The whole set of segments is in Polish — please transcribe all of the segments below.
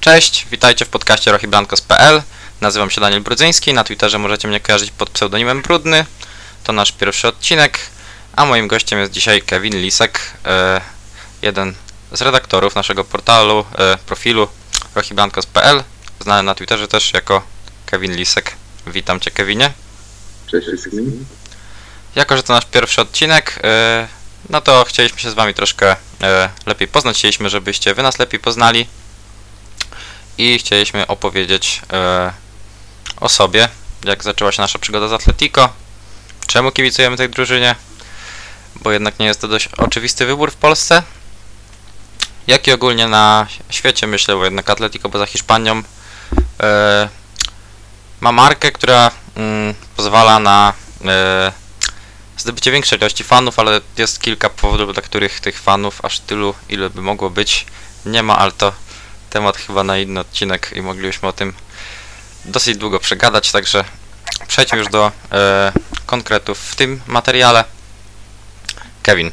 Cześć, witajcie w podcaście rochiblancos.pl. Nazywam się Daniel Brudzyński, na Twitterze możecie mnie kojarzyć pod pseudonimem Brudny. To nasz pierwszy odcinek, a moim gościem jest dzisiaj Kevin Lisek, e, jeden z redaktorów naszego portalu, e, profilu rochiblancos.pl, znany na Twitterze też jako Kevin Lisek. Witam Cię Kevinie. Cześć wszystkim. Jako, że to nasz pierwszy odcinek, e, no to chcieliśmy się z Wami troszkę lepiej poznać. Chcieliśmy, żebyście Wy nas lepiej poznali. I chcieliśmy opowiedzieć e, o sobie, jak zaczęła się nasza przygoda z Atletico, czemu kibicujemy tej drużynie, bo jednak nie jest to dość oczywisty wybór w Polsce, jak i ogólnie na świecie, myślę, bo jednak Atletico poza Hiszpanią e, ma markę, która mm, pozwala na e, zdobycie większej ilości fanów, ale jest kilka powodów, dla których tych fanów aż tylu, ile by mogło być, nie ma, ale to temat chyba na inny odcinek i moglibyśmy o tym dosyć długo przegadać, także przejdźmy już do e, konkretów w tym materiale. Kevin,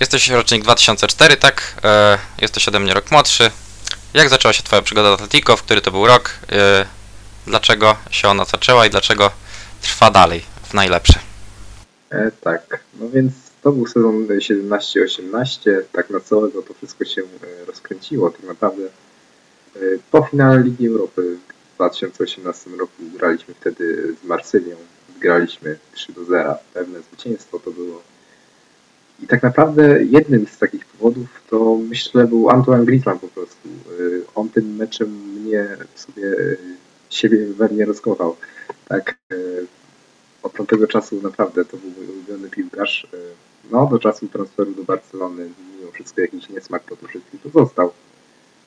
jesteś rocznik 2004, tak? E, jesteś ode mnie rok młodszy. Jak zaczęła się Twoja przygoda z Atletico? W który to był rok? E, dlaczego się ona zaczęła i dlaczego trwa dalej w najlepsze? E, tak, no więc to był sezon 17-18, tak na całego to wszystko się e, rozkręciło. Tak naprawdę e, po finale Ligi Europy w 2018 roku graliśmy wtedy z Marsylią, graliśmy 3 do 0, pewne zwycięstwo to było. I tak naprawdę jednym z takich powodów to myślę był Antoine Griezmann po prostu. E, On tym meczem mnie w sobie e, siebie we mnie rozkochał. Tak, e, od tamtego czasu naprawdę to był mój ulubiony piłkarz. No, do czasu transferu do Barcelony, mimo wszystko jakiś niesmak potoczyski tu został,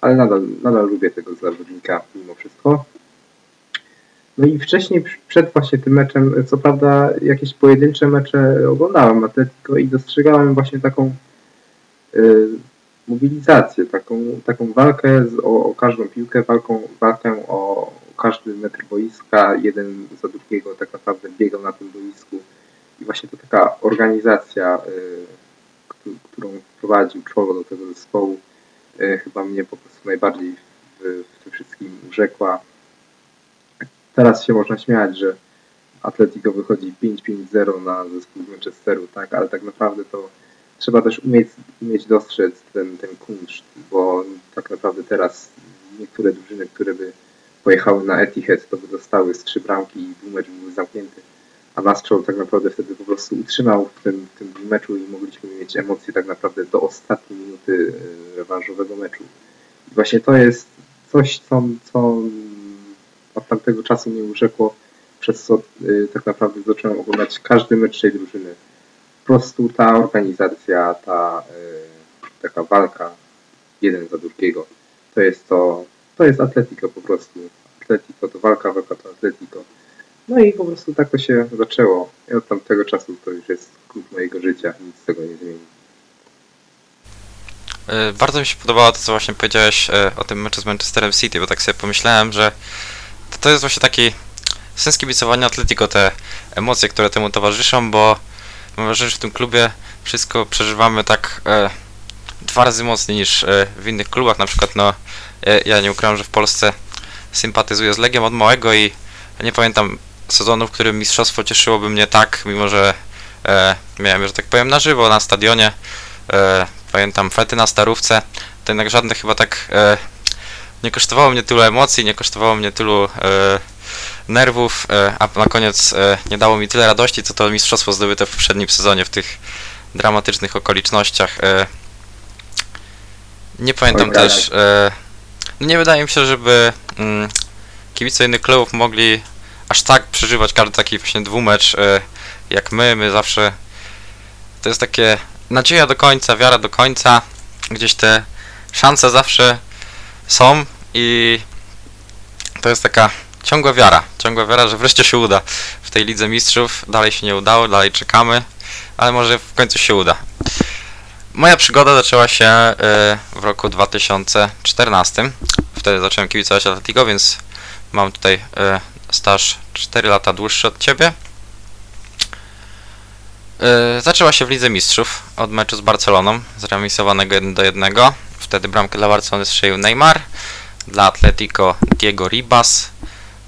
ale nadal, nadal lubię tego zawodnika mimo wszystko. No i wcześniej, pr- przed właśnie tym meczem, co prawda jakieś pojedyncze mecze oglądałem Atletico i dostrzegałem właśnie taką e, mobilizację, taką, taką walkę z, o, o każdą piłkę, walką, walkę o każdy metr boiska, jeden za drugiego tak naprawdę biegał na tym boisku. I właśnie to taka organizacja, y, któ- którą wprowadził Czolo do tego zespołu, y, chyba mnie po prostu najbardziej w, w tym wszystkim urzekła. Teraz się można śmiać, że Atletico wychodzi 5-5-0 na zespół Manchesteru, tak, ale tak naprawdę to trzeba też umieć, umieć dostrzec ten, ten kunszt, bo tak naprawdę teraz niektóre drużyny, które by pojechały na Etihad, to by dostały z trzy bramki i był mecz byłby zamknięty. A Nastro tak naprawdę wtedy po prostu utrzymał w tym, tym meczu i mogliśmy mieć emocje tak naprawdę do ostatniej minuty e, rewanżowego meczu. I właśnie to jest coś, co, co od tamtego czasu mnie urzekło, przez co e, tak naprawdę zacząłem oglądać każdy mecz tej drużyny. Po prostu ta organizacja, ta e, taka walka jeden za drugiego, to jest to, to jest Atletico po prostu. Atletico to walka, walka to Atletico. No i po prostu tak to się zaczęło. I od tamtego czasu to już jest klub mojego życia, nic z tego nie zmieni. E, Bardzo mi się podobało to, co właśnie powiedziałeś e, o tym meczu z Manchesterem City, bo tak sobie pomyślałem, że to, jest właśnie taki sens kibicowania Atletico, te emocje, które temu towarzyszą, bo mam wrażenie, że w tym klubie wszystko przeżywamy tak e, dwa razy mocniej niż e, w innych klubach. Na przykład, no, e, ja nie ukrywam, że w Polsce sympatyzuję z Legią od małego i nie pamiętam sezonu, w którym mistrzostwo cieszyłoby mnie tak, mimo że e, miałem, że tak powiem, na żywo na stadionie. E, pamiętam fety na starówce, to jednak żadne chyba tak e, nie kosztowało mnie tylu emocji, nie kosztowało mnie tylu e, nerwów, e, a na koniec e, nie dało mi tyle radości, co to mistrzostwo zdobyte w poprzednim sezonie w tych dramatycznych okolicznościach. E, nie pamiętam też, e, no nie wydaje mi się, żeby mm, kibice innych klubów mogli aż tak przeżywać każdy taki właśnie dwumecz e, jak my, my zawsze to jest takie nadzieja do końca, wiara do końca, gdzieś te szanse zawsze są i to jest taka ciągła wiara, ciągła wiara, że wreszcie się uda w tej Lidze Mistrzów, dalej się nie udało, dalej czekamy, ale może w końcu się uda. Moja przygoda zaczęła się e, w roku 2014, wtedy zacząłem kibicować Atletico, więc mam tutaj e, staż 4 lata dłuższy od ciebie. Yy, zaczęła się w Lidze Mistrzów od meczu z Barceloną, zremisowanego 1 do 1. Wtedy bramkę dla Barcelony strzelił Neymar. dla Atletico Diego Ribas.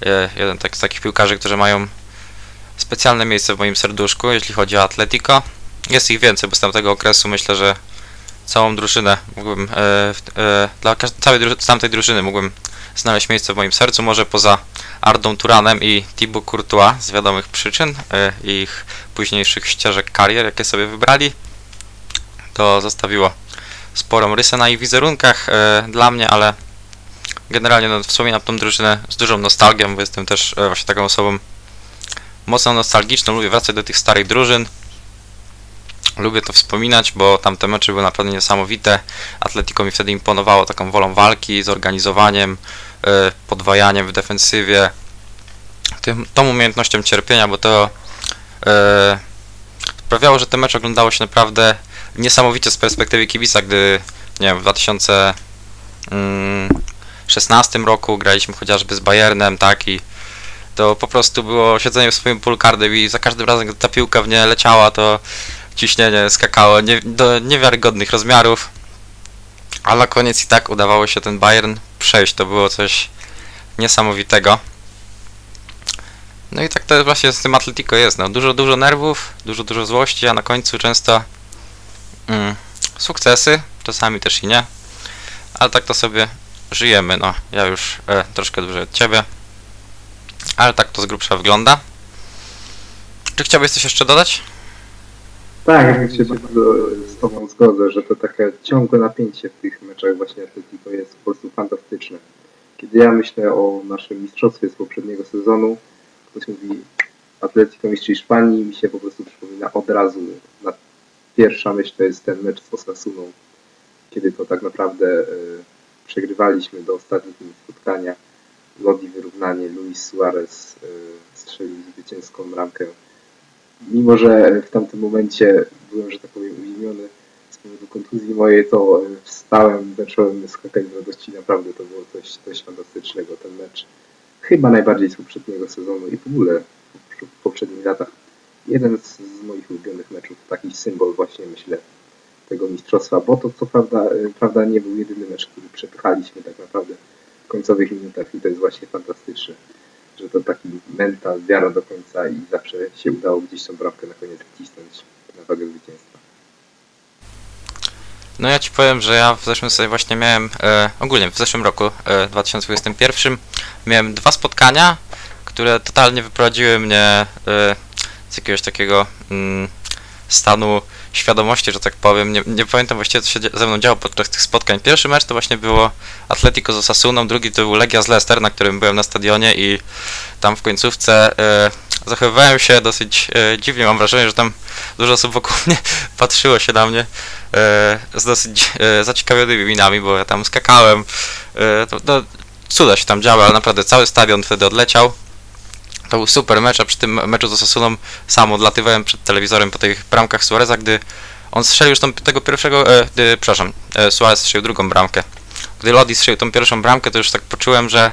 E, Jeden tak, z takich piłkarzy, którzy mają specjalne miejsce w moim serduszku, jeśli chodzi o Atletico. Jest ich więcej, bo z tamtego okresu myślę, że całą drużynę mógłbym, e, dla całej tamtej drużyny mógłbym znaleźć miejsce w moim sercu, może poza Ardą Turanem i Thibaut Courtois z wiadomych przyczyn e, ich późniejszych ścieżek karier, jakie sobie wybrali. To zostawiło sporą rysę na ich wizerunkach e, dla mnie, ale generalnie no, wspominam tą drużynę z dużą nostalgią, bo jestem też e, właśnie taką osobą mocno nostalgiczną, lubię wracać do tych starych drużyn. Lubię to wspominać, bo tamte mecze były naprawdę niesamowite. Atletico mi wtedy imponowało taką wolą walki, zorganizowaniem, podwajaniem w defensywie, tym, tą umiejętnością cierpienia, bo to e, sprawiało, że te mecze oglądało się naprawdę niesamowicie z perspektywy kibica, gdy nie wiem, w 2016 roku graliśmy chociażby z Bayernem, tak, i to po prostu było siedzenie w swoim pulkardem i za każdym razem, gdy ta piłka w nie leciała, to ciśnienie skakało nie, do niewiarygodnych rozmiarów, ale na koniec i tak udawało się ten Bayern przejść, to było coś niesamowitego. No i tak to właśnie z tym Atletico jest, no, dużo, dużo nerwów, dużo, dużo złości, a na końcu często mm, sukcesy, czasami też i nie, ale tak to sobie żyjemy, no, ja już e, troszkę dłużej od Ciebie, ale tak to z grubsza wygląda. Czy chciałbyś coś jeszcze dodać? Tak, jak się bardzo z Tobą zgodzę, że to takie ciągłe napięcie w tych meczach właśnie Atletico jest po prostu fantastyczne. Kiedy ja myślę o naszym mistrzostwie z poprzedniego sezonu, ktoś mówi Atletico Mistrz Hiszpanii, mi się po prostu przypomina od razu. Na pierwsza myśl to jest ten mecz z Osasuną, kiedy to tak naprawdę e, przegrywaliśmy do ostatnich minut spotkania. Lodi wyrównanie, Luis Suarez e, strzelił zwycięską bramkę mimo że w tamtym momencie byłem, że tak powiem, uziemiony z powodu kontuzji mojej, to e, wstałem, zacząłem skakać z radości. Naprawdę to było coś, coś fantastycznego, ten mecz. Chyba najbardziej z poprzedniego sezonu i w ogóle w poprzednich latach. Jeden z, z moich ulubionych meczów, taki symbol właśnie, myślę, tego mistrzostwa, bo to co prawda, e, prawda nie był jedyny mecz, który przepchaliśmy tak naprawdę w końcowych minutach i to jest właśnie fantastyczne że to taki mental, wiara do końca i zawsze się udało gdzieś tą bramkę na koniec wcisnąć na wagę zwycięstwa. No ja ci powiem, że ja w zeszłym sobie właśnie miałem, e, ogólnie w zeszłym roku, e, 2021, miałem dwa spotkania, które totalnie wyprowadziły mnie e, z jakiegoś takiego mm, stanu świadomości, że tak powiem. Nie, nie pamiętam właściwie, co się ze mną działo podczas tych spotkań. Pierwszy mecz to właśnie było Atletico z Osasuną, drugi to był Legia z Leicester, na którym byłem na stadionie i tam w końcówce e, zachowywałem się dosyć e, dziwnie. Mam wrażenie, że tam dużo osób wokół mnie patrzyło się na mnie e, z dosyć e, zaciekawionymi minami, bo ja tam skakałem. To, to cuda się tam działy, ale naprawdę cały stadion wtedy odleciał. To był super mecz, a przy tym meczu z Osasuną sam odlatywałem przed telewizorem po tych bramkach Suareza, gdy on strzelił już tą, tego pierwszego, e, przepraszam, e, Suarez strzelił drugą bramkę. Gdy Lodi strzelił tą pierwszą bramkę, to już tak poczułem, że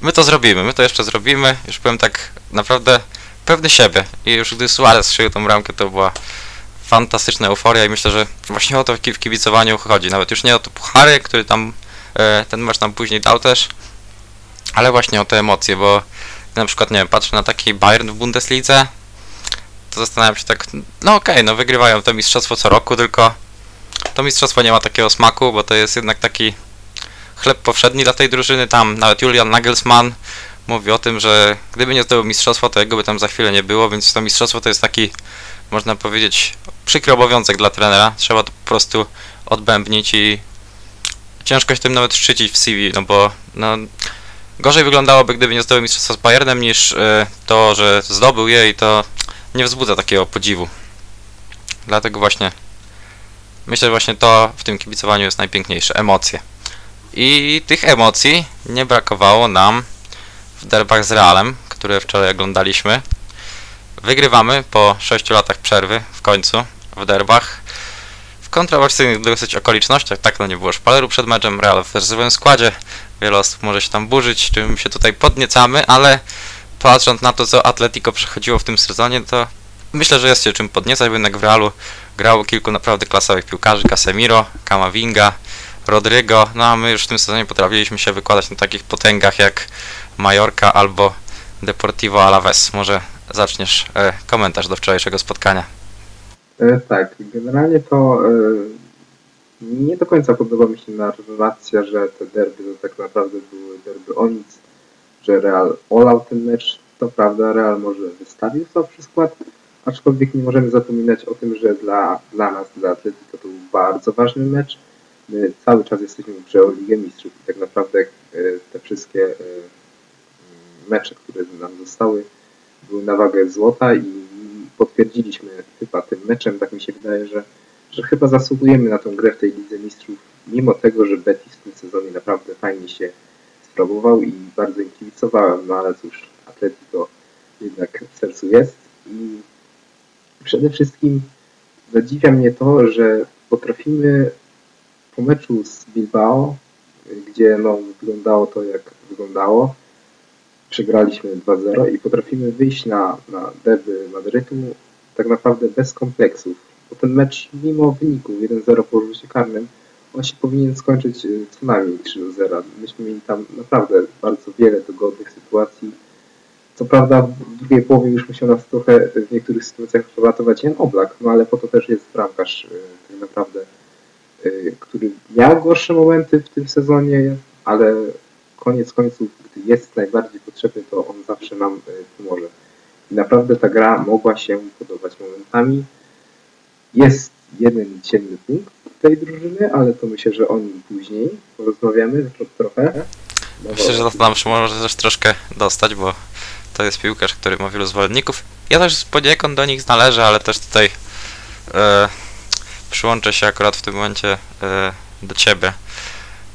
my to zrobimy, my to jeszcze zrobimy. Już byłem tak naprawdę pewny siebie. I już gdy Suarez strzelił tą bramkę, to była fantastyczna euforia i myślę, że właśnie o to w kibicowaniu chodzi. Nawet już nie o to puchary, który tam e, ten mecz nam później dał też, ale właśnie o te emocje, bo na przykład, nie wiem, patrzę na taki Bayern w Bundeslidze, to zastanawiam się tak, no okej, no wygrywają to mistrzostwo co roku, tylko to mistrzostwo nie ma takiego smaku, bo to jest jednak taki chleb powszedni dla tej drużyny. Tam nawet Julian Nagelsmann mówi o tym, że gdyby nie zdobył mistrzostwa, to jego by tam za chwilę nie było, więc to mistrzostwo to jest taki, można powiedzieć, przykry obowiązek dla trenera. Trzeba to po prostu odbębnić i ciężko się tym nawet szczycić w CV, no bo no, gorzej wyglądałoby, gdyby nie zdobył mistrzostwa z Bayernem, niż y, to, że zdobył je i to nie wzbudza takiego podziwu. Dlatego właśnie myślę, że właśnie to w tym kibicowaniu jest najpiękniejsze, emocje. I tych emocji nie brakowało nam w derbach z Realem, które wczoraj oglądaliśmy. Wygrywamy po 6 latach przerwy w końcu w derbach. W kontrowersyjnych dosyć okolicznościach, tak no nie było szpaleru przed meczem, Real w rezerwowym składzie. Wiele osób może się tam burzyć, czym się tutaj podniecamy, ale patrząc na to, co Atletico przechodziło w tym sezonie, to myślę, że jest się czym podniecać, bo jednak w Realu grało kilku naprawdę klasowych piłkarzy, Casemiro, Kamavinga, Rodrygo, no a my już w tym sezonie potrafiliśmy się wykładać na takich potęgach jak Mallorca albo Deportivo Alaves. Może zaczniesz e, komentarz do wczorajszego spotkania. E, tak, generalnie to e, nie do końca podoba mi się narracja, że te derby to tak naprawdę były derby o nic, że Real olał ten mecz. To prawda, Real może wystawił słabszy skład, aczkolwiek nie możemy zapominać o tym, że dla, dla nas, dla Atletico to był bardzo ważny mecz. My cały czas jesteśmy w Ligę Mistrzów i tak naprawdę e, te wszystkie e, mecze, które nam zostały, były na wagę złota i potwierdziliśmy chyba tym meczem, tak mi się wydaje, że, że chyba zasługujemy na tą grę w tej Lidze Mistrzów, mimo tego, że Betis w tym sezonie naprawdę fajnie się sprawował i bardzo im kibicowałem, no ale cóż, Atletico jednak w sercu jest i przede wszystkim zadziwia mnie to, że potrafimy po meczu z Bilbao, gdzie no, wyglądało to jak wyglądało, przegraliśmy 2-0 i potrafimy wyjść na, na derby Madrytu tak naprawdę bez kompleksów. Bo ten mecz, mimo wyniku 1-0 po rzucie karnym, on się powinien skończyć y, co najmniej 3-0. Myśmy mieli tam naprawdę bardzo wiele dogodnych sytuacji. Co prawda w drugiej połowie już musiał nas trochę w niektórych sytuacjach ratować Jan Oblak, no ale po to też jest bramkarz y, tak naprawdę, y, który miał gorsze momenty w tym sezonie, ale koniec końców, gdy jest najbardziej potrzebny, to on zawsze nam pomoże. I naprawdę ta gra mogła się podobać momentami. Jest jeden ciemny punkt tej drużyny, ale to myślę, że o nim później porozmawiamy trochę. Myślę, że to nam może też troszkę dostać, bo to jest piłkarz, który ma wielu zwolenników. Ja też poniekąd do nich należę, ale też tutaj e, przyłączę się akurat w tym momencie e, do ciebie.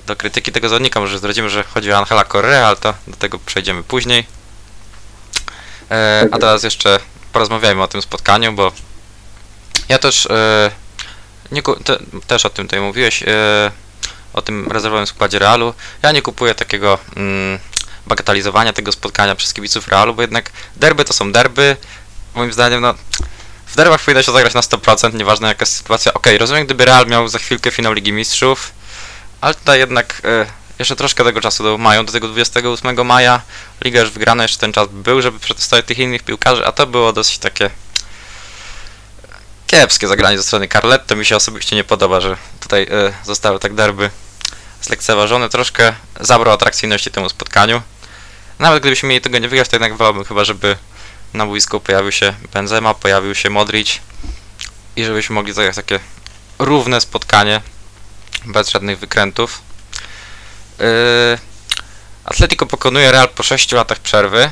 Do krytyki tego zawodnika, może zdradzimy, że chodzi o Angela Correa, ale to do tego przejdziemy później. E, a teraz jeszcze porozmawiajmy o tym spotkaniu, bo ja też e, nie, te, też o tym tutaj mówiłeś, e, o tym rezerwowym składzie Realu. Ja nie kupuję takiego mm, bagatelizowania tego spotkania przez kibiców Realu, bo jednak derby to są derby. Moim zdaniem, no, w derbach powinno się zagrać na 100%, nieważne jaka jest sytuacja. Okej, okay, rozumiem, gdyby Real miał za chwilkę finał Ligi Mistrzów, ale tutaj jednak e, jeszcze troszkę tego czasu do, mają, do tego 28 maja. Liga już wygrana, jeszcze ten czas był, żeby przetestować tych innych piłkarzy, a to było dosyć takie kiepskie zagranie ze strony To Mi się osobiście nie podoba, że tutaj y, zostały tak derby zlekceważone. Troszkę zabrał atrakcyjności temu spotkaniu. Nawet gdybyśmy mieli tego nie wygrać, to jednak wolałbym chyba, żeby na boisku pojawił się Benzema, pojawił się Modric i żebyśmy mogli zagrać takie równe spotkanie bez żadnych wykrętów. Yy, Atletico pokonuje Real po 6 latach przerwy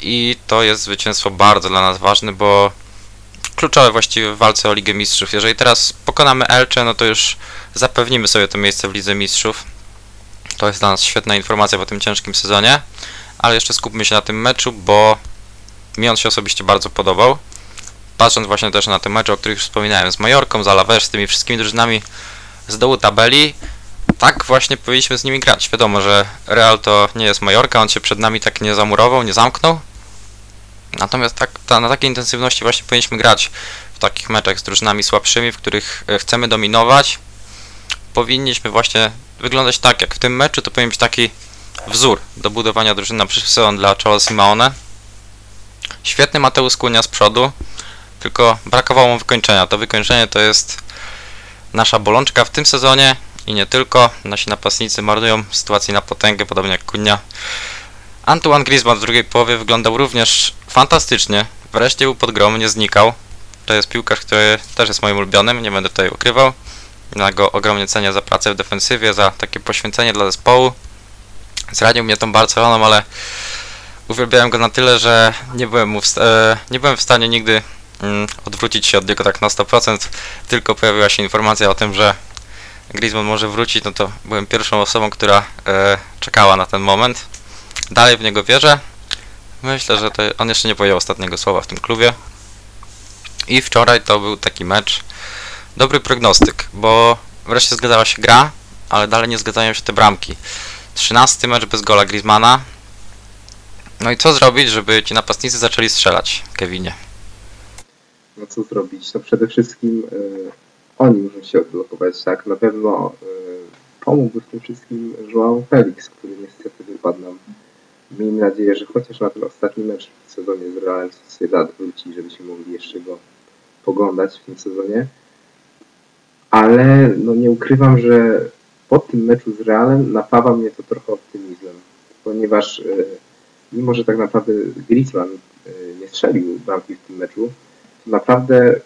i to jest zwycięstwo bardzo dla nas ważne, bo kluczowe właściwie w walce o Ligę Mistrzów. Jeżeli teraz pokonamy Elche, no to już zapewnimy sobie to miejsce w Lidze Mistrzów. To jest dla nas świetna informacja po tym ciężkim sezonie, ale jeszcze skupmy się na tym meczu, bo mi on się osobiście bardzo podobał. Patrząc właśnie też na te mecze, o których wspominałem, z Majorką, z Alaves, z tymi wszystkimi drużynami z dołu tabeli, tak właśnie powinniśmy z nimi grać. Wiadomo, że Real to nie jest Majorka, on się przed nami tak nie zamurował, nie zamknął, Natomiast tak, ta, na takiej intensywności właśnie powinniśmy grać w takich meczach z drużynami słabszymi, w których e, chcemy dominować. Powinniśmy właśnie wyglądać tak, jak w tym meczu, to powinien być taki wzór do budowania drużyny na przyszły sezon dla Cholo Simeone. Świetny Mateusz Kunia z przodu, tylko brakowało mu wykończenia. To wykończenie to jest nasza bolączka w tym sezonie i nie tylko. Nasi napastnicy marnują sytuację na potęgę, podobnie jak Kunia. Antoine Griezmann w drugiej połowie wyglądał również fantastycznie. Wreszcie był pod grom, nie znikał. To jest piłkarz, który też jest moim ulubionym, nie będę tutaj ukrywał. Ja go ogromnie cenię za pracę w defensywie, za takie poświęcenie dla zespołu. Zranił mnie tą Barceloną, ale uwielbiałem go na tyle, że nie byłem, e, nie byłem w stanie nigdy mm, odwrócić się od niego tak na 100%. Tylko pojawiła się informacja o tym, że Griezmann może wrócić, no to byłem pierwszą osobą, która e, czekała na ten moment. Dalej w niego wierzę. Myślę, że to on jeszcze nie powiedział ostatniego słowa w tym klubie. I wczoraj to był taki mecz. Dobry prognostyk, bo wreszcie zgadzała się gra, ale dalej nie zgadzają się te bramki. 13 mecz bez gola Griezmana. No i co zrobić, żeby ci napastnicy zaczęli strzelać, Kevinie? No co zrobić? No przede wszystkim yy, oni muszą się odblokować, tak? Na pewno yy, pomógłby w tym wszystkim João Felix, który niestety wypadł nam. Miejmy nadzieję, że chociaż na ten ostatni mecz w sezonie z Realem Sociedad wróci, żebyśmy mogli jeszcze go poglądać w tym sezonie. Ale no nie ukrywam, że po tym meczu z Realem napawa mnie to trochę optymizmem, ponieważ e, mimo, że tak naprawdę Griezmann e, nie strzelił bramki w tym meczu, to naprawdę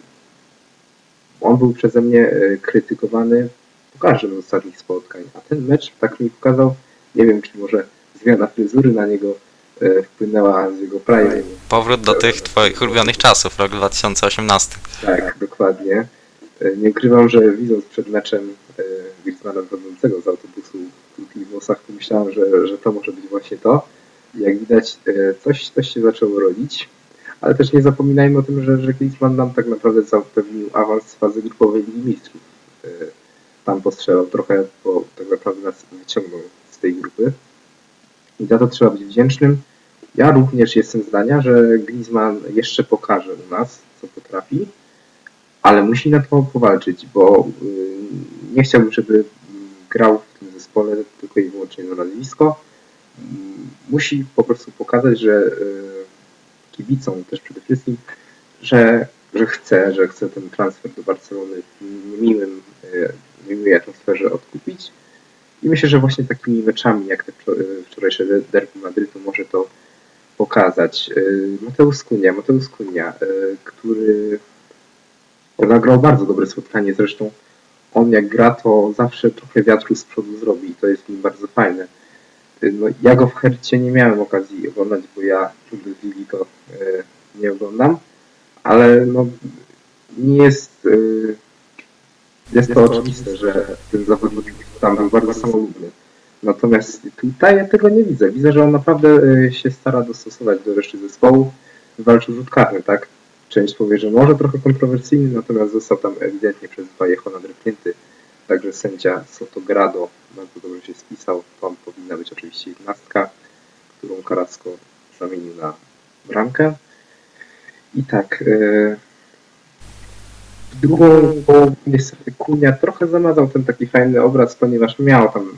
on był przeze mnie e, krytykowany po każdym z ostatnich spotkań, a ten mecz tak mi pokazał, nie wiem, czy może zmiana fryzury na niego e, wpłynęła z jego prime. Powrót do tych twoich ulubionych czasów, rok 2018. Tak, dokładnie. E, Nie ukrywam, że widząc przed meczem e, Griezmana wchodzącego z autobusu w krótkich włosach, pomyślałem, że, że to może być właśnie to. Jak widać, coś, coś się zaczęło rodzić. Ale też nie zapominajmy o tym, że, że Griezmann nam tak naprawdę zapewnił awans z fazy grupowej Ligi Mistrzów. Tam postrzelał trochę, bo tak naprawdę nas wyciągnął z tej grupy. I za to trzeba być wdzięcznym. Ja również jestem zdania, że Griezmann jeszcze pokaże u nas, co potrafi, ale musi na to powalczyć, bo y, nie chciałbym, żeby y, grał w tym zespole tylko i wyłącznie na nazwisko. Musi po prostu pokazać, że y, kibicom też przede wszystkim, że, że chce, że chce ten transfer do Barcelony w niemiłym, y, niemiłej atmosferze odkupić. I myślę, że właśnie takimi meczami, jak te wczor- wczorajsze derby Madrytu, może to pokazać. Y, Mateusz Kunia, Mateusz Kunia, y, który zagrał bardzo dobre spotkanie, zresztą on jak gra, to zawsze trochę wiatru z przodu zrobi i to jest nim bardzo fajne. Y, No, ja go w Hercie nie miałem okazji oglądać, bo ja Bundesliga y, nie oglądam, ale no, nie jest, jest to oczywiste, że ten zawodnik tam był bardzo samolubny. Natomiast tutaj ja tego nie widzę. Widzę, że on naprawdę y, się stara dostosować do reszty zespołu. Walczył rzut karny, tak? Część powie, że może trochę kontrowersyjny, natomiast został tam ewidentnie przez Vallejo nadrepnięty. Także sędzia Sotogrado bardzo dobrze się spisał. Tam powinna być oczywiście jedenastka, którą Carrasco zamienił na bramkę. I tak, e, w drugą połowę niestety Kunia trochę zamazał ten taki fajny obraz, ponieważ miał tam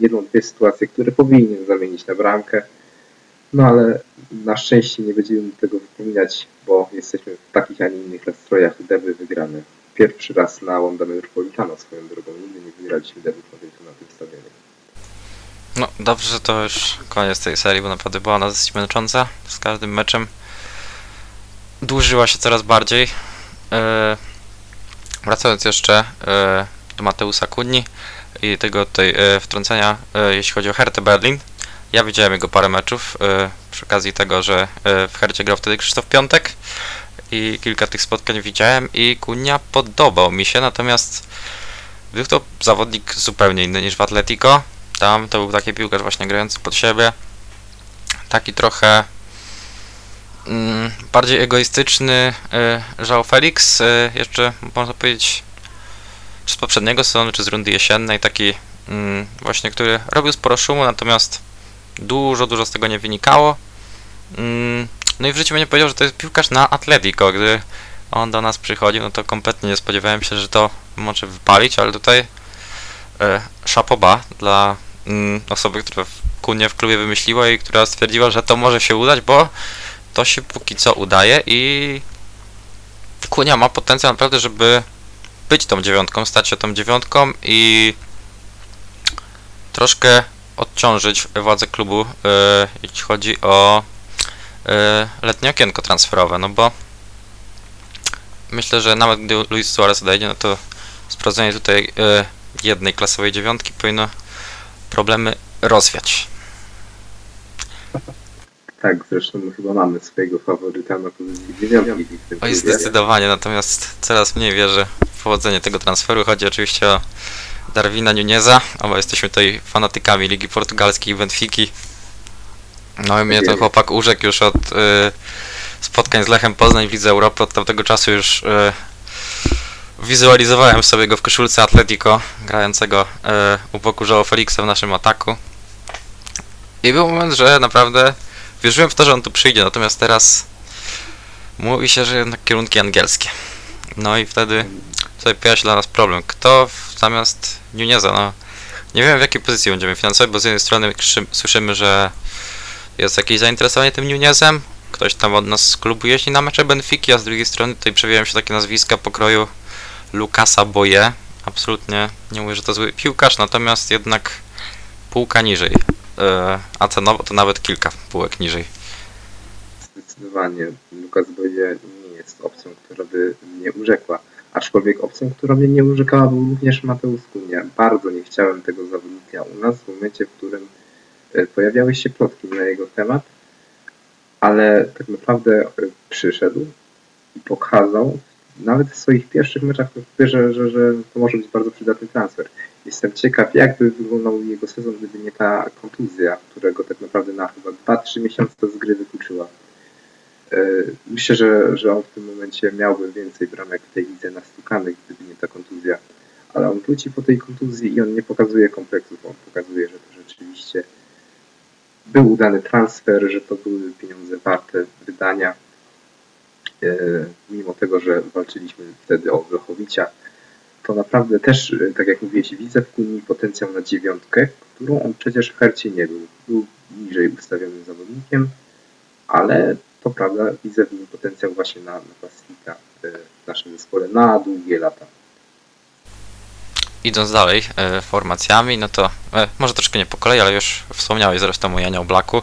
jedną, dwie sytuacje, które powinien zamienić na bramkę. No ale na szczęście nie będziemy tego wypominać, bo jesteśmy w takich, a nie innych nastrojach. Derby wygrane. Pierwszy raz na Wanda Metropolitano swoją drogą. Nigdy nie wygraliśmy Madrytu na tym stadionie. No dobrze, to już koniec tej serii, bo naprawdę była ona dosyć męcząca. Z każdym meczem dłużyła się coraz bardziej. E, wracając jeszcze e, do Mateusa Kuni i tego tutaj e, wtrącenia, e, jeśli chodzi o Hertę Berlin. Ja widziałem jego parę meczów przy okazji tego, że w Hercie grał wtedy Krzysztof Piątek i kilka tych spotkań widziałem i Kunia podobał mi się, natomiast był to zawodnik zupełnie inny niż w Atletico. Tam to był taki piłkarz właśnie grający pod siebie. Taki trochę bardziej egoistyczny y, João Felix. Y, jeszcze można powiedzieć czy z poprzedniego sezonu, czy z rundy jesiennej. Taki mm, właśnie, który robił sporo szumu, natomiast dużo, dużo z tego nie wynikało. Mm, no i w życiu bym nie powiedział, że to jest piłkarz na Atletico. Gdy on do nas przychodził, no to kompletnie nie spodziewałem się, że to może wypalić, ale tutaj e, szapoba dla mm, osoby, która w Kunie w klubie wymyśliła i która stwierdziła, że to może się udać, bo to się póki co udaje i Kunia ma potencjał naprawdę, żeby być tą dziewiątką, stać się tą dziewiątką i troszkę odciążyć władze klubu, e, jeśli chodzi o e, letnie okienko transferowe, no bo myślę, że nawet gdy Luis Suarez odejdzie, no to sprawdzenie tutaj e, jednej klasowej dziewiątki powinno problemy rozwiać. Tak, zresztą chyba mamy swojego faworyta na pozycji dziewiątki Oj, zdecydowanie, natomiast coraz mniej wierzę w powodzenie tego transferu. Chodzi oczywiście o Darwina Nuneza, oba jesteśmy tutaj fanatykami Ligi Portugalskiej i Benfiki. No i mnie ten chłopak urzekł już od y, spotkań z Lechem Poznań w Lidze Europy. Od tamtego czasu już y, wizualizowałem sobie go w koszulce Atletico, grającego y, u boku João Felixa w naszym ataku. I był moment, że naprawdę wierzyłem w to, że on tu przyjdzie, natomiast teraz mówi się, że jednak kierunki angielskie. No i wtedy tutaj pojawia się dla nas problem. Kto zamiast Nuneza, no Nie wiem w jakiej pozycji będziemy finansować, bo z jednej strony słyszymy, że jest jakieś zainteresowanie tym Nunezem, ktoś tam od nas z klubu jeździ na mecze Benfiki, a z drugiej strony tutaj przewijają się takie nazwiska pokroju Lukasa Boye. Absolutnie nie mówię, że to zły piłkarz, natomiast jednak półka niżej. Yy, a cenowo to nawet kilka półek niżej. Zdecydowanie Lukas Boye nie jest opcją, która by mnie urzekła. Aczkolwiek opcją, która mnie nie urzekała był również Mateusz Kunia. Bardzo nie chciałem tego zawodnika u nas w momencie, w którym e, pojawiały się plotki na jego temat, ale tak naprawdę e, przyszedł i pokazał nawet w swoich pierwszych meczach, że, że, że to może być bardzo przydatny transfer. Jestem ciekaw, jakby wyglądał jego sezon, gdyby nie ta kontuzja, którego tak naprawdę na chyba 2-3 miesiące z gry wykluczyła. E, Myślę, że, że on w tym momencie miałby więcej bramek w tej lidze nastukanych, gdyby nie ta kontuzja. Ale on wróci po tej kontuzji i on nie pokazuje kompleksów. On pokazuje, że to rzeczywiście był udany transfer, że to były pieniądze warte wydania. E, Mimo tego, że walczyliśmy wtedy o Wlochowicia, to naprawdę też, e, tak jak mówiłeś, widzę w Kuni potencjał na dziewiątkę, którą on przecież w Hercie nie był. Był niżej ustawionym zawodnikiem, ale to prawda, widzę w nim potencjał właśnie na napastnika e, w naszym zespole na długie lata. Idąc dalej e, formacjami, no to e, może troszkę nie po kolei, ale już wspomniałeś zresztą o Janie Oblaku,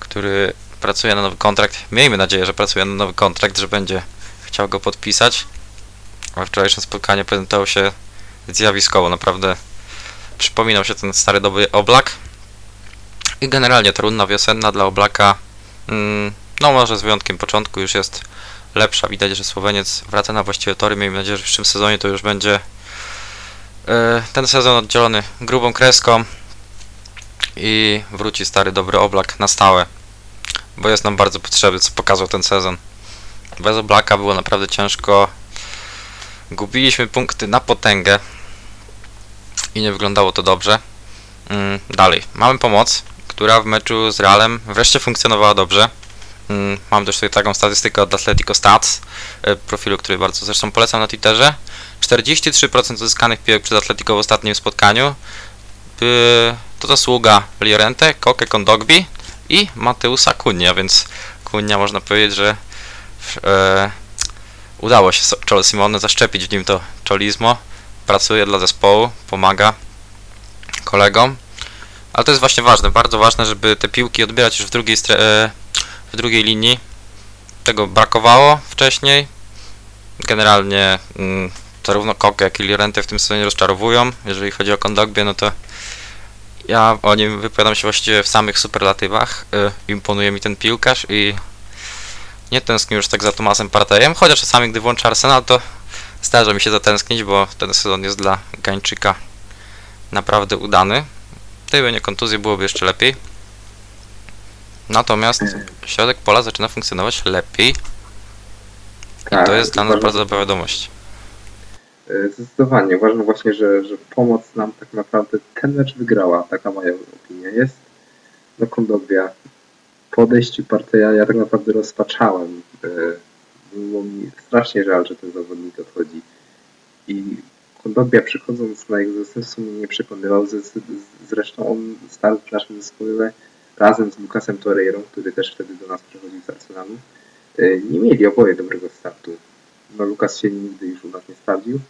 który pracuje na nowy kontrakt. Miejmy nadzieję, że pracuje na nowy kontrakt, że będzie chciał go podpisać. A wczorajszym spotkaniu prezentował się zjawiskowo, naprawdę przypominał się ten stary dobry Oblak. I generalnie ta runda wiosenna dla Oblaka, mm, no może z wyjątkiem początku już jest lepsza. Widać, że Słoweniec wraca na właściwe tory. Miejmy nadzieję, że w przyszłym sezonie to już będzie e, ten sezon oddzielony grubą kreską i wróci stary dobry oblak na stałe, bo jest nam bardzo potrzebny, co pokazał ten sezon. Bez oblaka było naprawdę ciężko. Gubiliśmy punkty na potęgę i nie wyglądało to dobrze. Mm, dalej, mamy pomoc, która w meczu z Realem wreszcie funkcjonowała dobrze. Mm, Mam też tutaj taką statystykę od Atletico Stats, e, profilu, który bardzo zresztą polecam na Twitterze. 43% uzyskanych piłek przez Atletico w ostatnim spotkaniu to zasługa Llorente, Koke Kondogbi i Mateusa Kunia, więc Kunia można powiedzieć, że e, udało się Cholo Simone zaszczepić w nim to cholizmo. Pracuje dla zespołu, pomaga kolegom. Ale to jest właśnie ważne, bardzo ważne, żeby te piłki odbierać już w drugiej, e, w drugiej linii. Tego brakowało wcześniej. Generalnie mm, zarówno Koke, jak i Llorente w tym sezonie rozczarowują. Jeżeli chodzi o Kondogbie, no to ja o nim wypowiadam się właściwie w samych superlatywach. Y, imponuje mi ten piłkarz i nie tęsknię już tak za Tomasem Partejem, chociaż czasami gdy włączę Arsenal, to zdarza mi się zatęsknić, bo ten sezon jest dla Gańczyka naprawdę udany. Gdyby nie kontuzji, byłoby jeszcze lepiej. Natomiast środek pola zaczyna funkcjonować lepiej i Tak, to jest dla nas bardzo dobra wiadomość. E, Zdecydowanie. Uważam właśnie, że, że pomoc nam tak naprawdę ten mecz wygrała. Taka moja opinia jest. Do Kondogbia po odejściu ja tak naprawdę rozpaczałem. E, Było mi strasznie żal, że ten zawodnik odchodzi. I Kondogbia przychodząc na jego zastępstwo mnie nie przekonywał. Zresztą on stał w naszym zespole razem z Lukasem Torreirą, który też wtedy do nas przychodził z Arsenalu. E, Nie mieli oboje dobrego startu. No Lukas się nigdy już u nas nie sprawdził.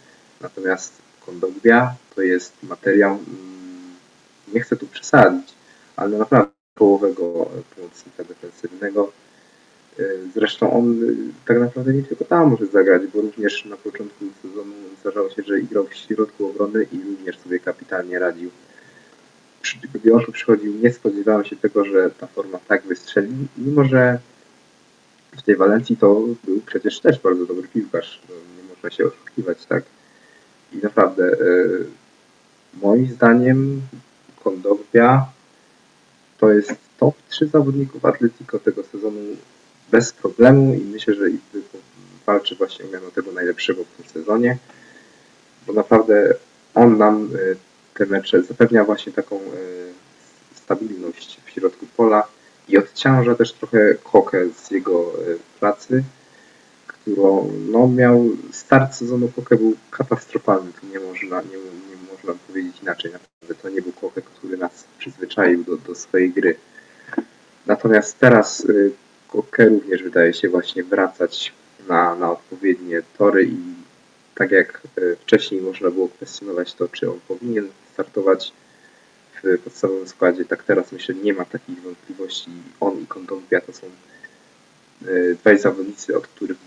Natomiast Kondogbia to jest materiał, mm, nie chcę tu przesadzić, ale naprawdę połowego pomocnika defensywnego. Y, Zresztą on y, tak naprawdę nie tylko tam może zagrać, bo również na początku sezonu zdarzało się, że grał w środku obrony i również sobie kapitalnie radził. Gdy on przychodził, nie spodziewałem się tego, że ta forma tak wystrzeli, mimo że w tej Walencji to był przecież też bardzo dobry piłkarz. No, Nie można się oszukiwać, tak? I naprawdę, e, moim zdaniem, Kondogbia to jest top 3 zawodników Atletico tego sezonu bez problemu i myślę, że walczy właśnie o tego najlepszego w tym sezonie, bo naprawdę on nam e, te mecze zapewnia właśnie taką e, stabilność w środku pola i odciąża też trochę Kokę z jego e, pracy, którą no, miał start sezonu Kokę był katastrofalny, tu nie można, nie, nie można powiedzieć inaczej. Naprawdę to nie był Koke, który nas przyzwyczaił do, do swojej gry. Natomiast teraz y, Koke również wydaje się właśnie wracać na, na odpowiednie tory i tak jak y, wcześniej można było kwestionować to, czy on powinien startować w podstawowym składzie, tak teraz myślę nie ma takich wątpliwości. On i Kondogbia to są y, dwaj zawodnicy, od których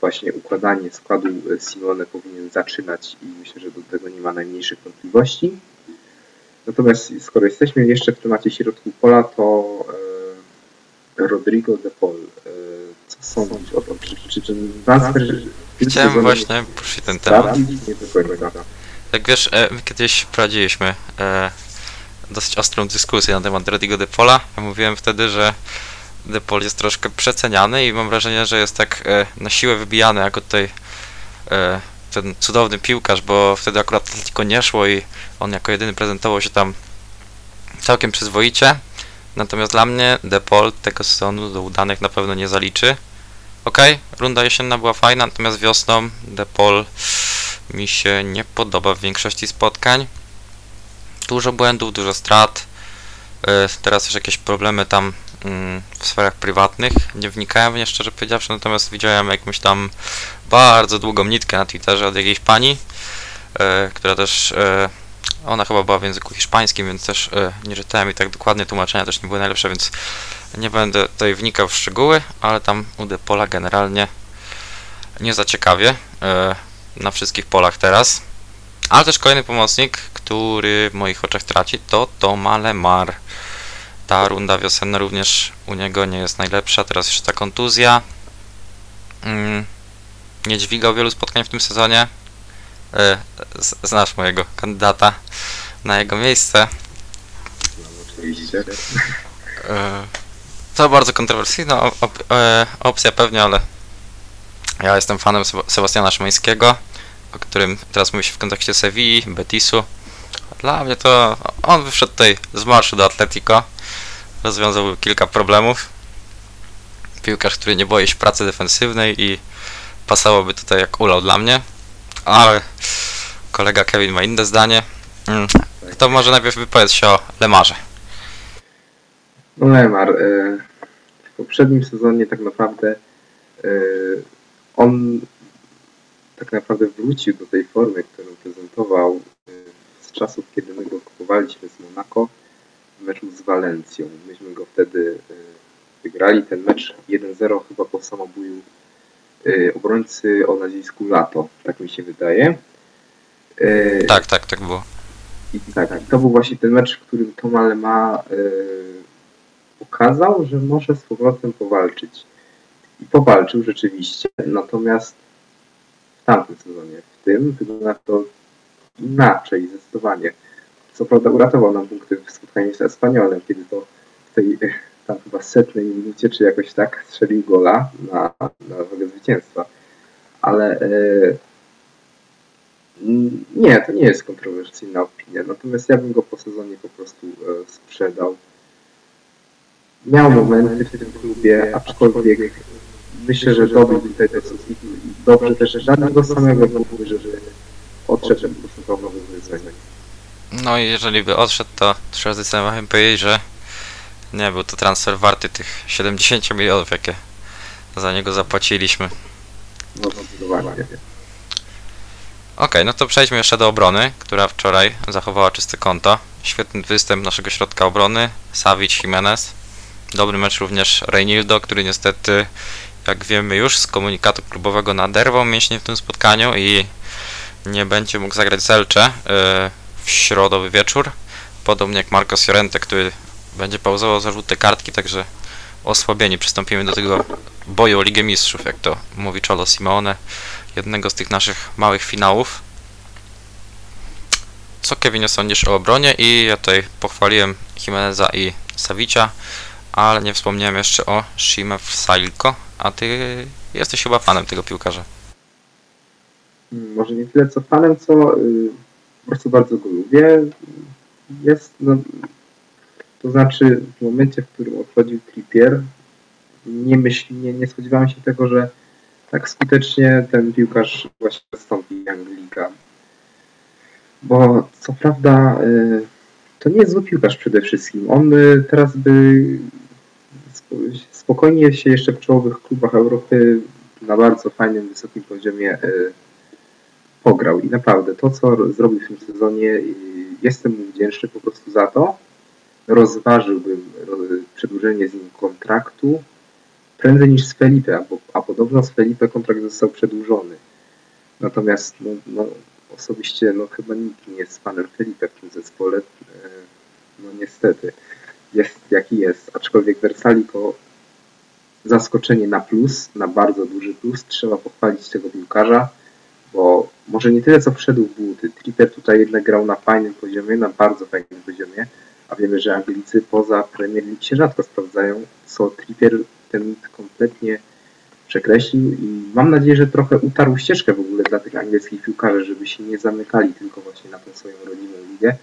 właśnie układanie składu y, Simone powinien zaczynać i myślę, że do tego nie ma najmniejszych wątpliwości. Natomiast skoro jesteśmy jeszcze w temacie środku pola, to e, Rodrigo de Paul. E, co sądzisz o tym? Czy, czy ten transfer... tym Chciałem właśnie poruszyć ten temat. Jak wiesz, e, my kiedyś prowadziliśmy e, dosyć ostrą dyskusję na temat Rodrigo de Pola. Ja mówiłem wtedy, że de Paul jest troszkę przeceniany i mam wrażenie, że jest tak e, na siłę wybijany jako tutaj e, ten cudowny piłkarz, bo wtedy akurat Atletico nie szło i on jako jedyny prezentował się tam całkiem przyzwoicie. Natomiast dla mnie De Paul tego sezonu do udanych na pewno nie zaliczy. Okej, runda jesienna była fajna, natomiast wiosną De Paul mi się nie podoba w większości spotkań. Dużo błędów, dużo strat. E, Teraz też jakieś problemy tam w sferach prywatnych. Nie wnikałem w nie szczerze powiedziawszy, natomiast widziałem jakąś tam bardzo długą nitkę na Twitterze od jakiejś pani, e, która też, e, ona chyba była w języku hiszpańskim, więc też e, nie czytałem i tak dokładnie tłumaczenia też nie były najlepsze, więc nie będę tutaj wnikał w szczegóły, ale tam u Depola generalnie nie za ciekawie e, na wszystkich polach teraz. Ale też kolejny pomocnik, który w moich oczach traci, to Toma Lemar. Ta runda wiosenna również u niego nie jest najlepsza. Teraz jeszcze ta kontuzja. Mm, nie dźwigał wielu spotkań w tym sezonie. E, Znasz mojego kandydata na jego miejsce. E, To bardzo kontrowersyjna e, opcja pewnie, ale ja jestem fanem Seb- Sebastiana Szymańskiego, o którym teraz mówi się w kontekście Sewilli, Betisu. Dla mnie to on wyszedł tutaj z marszu do Atletico, rozwiązał kilka problemów. Piłkarz, który nie boi się pracy defensywnej i pasowałoby tutaj jak ulał dla mnie, ale kolega Kevin ma inne zdanie. Mm, To może najpierw wypowiedz się o Lemarze. No Lemar, e, w poprzednim sezonie tak naprawdę e, on tak naprawdę wrócił do tej formy, którą prezentował e, z czasów, kiedy my go kupowaliśmy z Monaco w meczu z Walencją. Myśmy go wtedy e, wygrali ten mecz 1-0 chyba po samobuju e, obrońcy o nazwisku Lato, tak mi się wydaje. E, Tak, tak, tak było. i tak, to był właśnie ten mecz, w którym Tom Alema e, pokazał, że może z powrotem powalczyć. I powalczył rzeczywiście, natomiast w tamtym sezonie, w tym wygląda to inaczej, zdecydowanie. Co prawda uratował nam punkty w spotkaniu z Espaniolem, kiedy to w tej tam chyba setnej minucie, czy jakoś tak strzelił gola na, na drogę zwycięstwa. Ale e, Nie, to nie jest kontrowersyjna opinia. Natomiast ja bym go po sezonie po prostu e, sprzedał. Miał momenty w tym klubie, aczkolwiek myślę, że dobył tutaj i dobrze też żadnego samego nie mówi, żeby odszedł po prostu nowych wyzwań. No i jeżeli by odszedł, to trzeba zdecydowanie powiedzieć, że nie był to transfer warty tych 70 milionów, jakie za niego zapłaciliśmy. No zdecydowanie. Okej, no to przejdźmy jeszcze do obrony, która wczoraj zachowała czyste konto. Świetny występ naszego środka obrony, Savic Jimenez. Dobry mecz również Reinildo, który niestety, jak wiemy już z komunikatu klubowego naderwał mięśnie w tym spotkaniu i nie będzie mógł zagrać z Elche yy, w środowy wieczór. Podobnie jak Marcos Llorente, który będzie pauzował za żółte kartki, także osłabieni przystąpimy do tego boju o Ligę Mistrzów, jak to mówi Cholo Simeone jednego z tych naszych małych finałów. Co Kevinie sądzisz o obronie? I ja tutaj pochwaliłem Jimeneza i Savicia, ale nie wspomniałem jeszcze o Shime Salko, a ty jesteś chyba fanem tego piłkarza. Może nie tyle co fanem, co y, po prostu bardzo go lubię. Jest, no, to znaczy w momencie, w którym odchodził Trippier, nie, myśl, nie, nie spodziewałem się tego, że tak skutecznie ten piłkarz właśnie zastąpi Anglika. Bo co prawda y, to nie jest zły piłkarz przede wszystkim. On by teraz by spo- spokojnie się jeszcze w czołowych klubach Europy na bardzo fajnym, wysokim poziomie y, pograł. I naprawdę to, co ro- zrobił w tym sezonie, jestem mu wdzięczny po prostu za to. Rozważyłbym ro- przedłużenie z nim kontraktu prędzej niż z Felipe, a, a podobno z Felipe kontrakt został przedłużony. Natomiast no, no, osobiście no, chyba nikt nie jest fanem Felipe w tym zespole. E, No niestety jest jaki jest, aczkolwiek Versaliko zaskoczenie na plus, na bardzo duży plus. Trzeba pochwalić tego piłkarza, bo może nie tyle co wszedł w buty. Tripper tutaj jednak grał na fajnym poziomie, na bardzo fajnym poziomie, a wiemy, że Anglicy poza Premier League się rzadko sprawdzają, co Tripper ten kompletnie przekreślił i mam nadzieję, że trochę utarł ścieżkę w ogóle dla tych angielskich piłkarzy, żeby się nie zamykali tylko właśnie na tą swoją rodzimą ligę,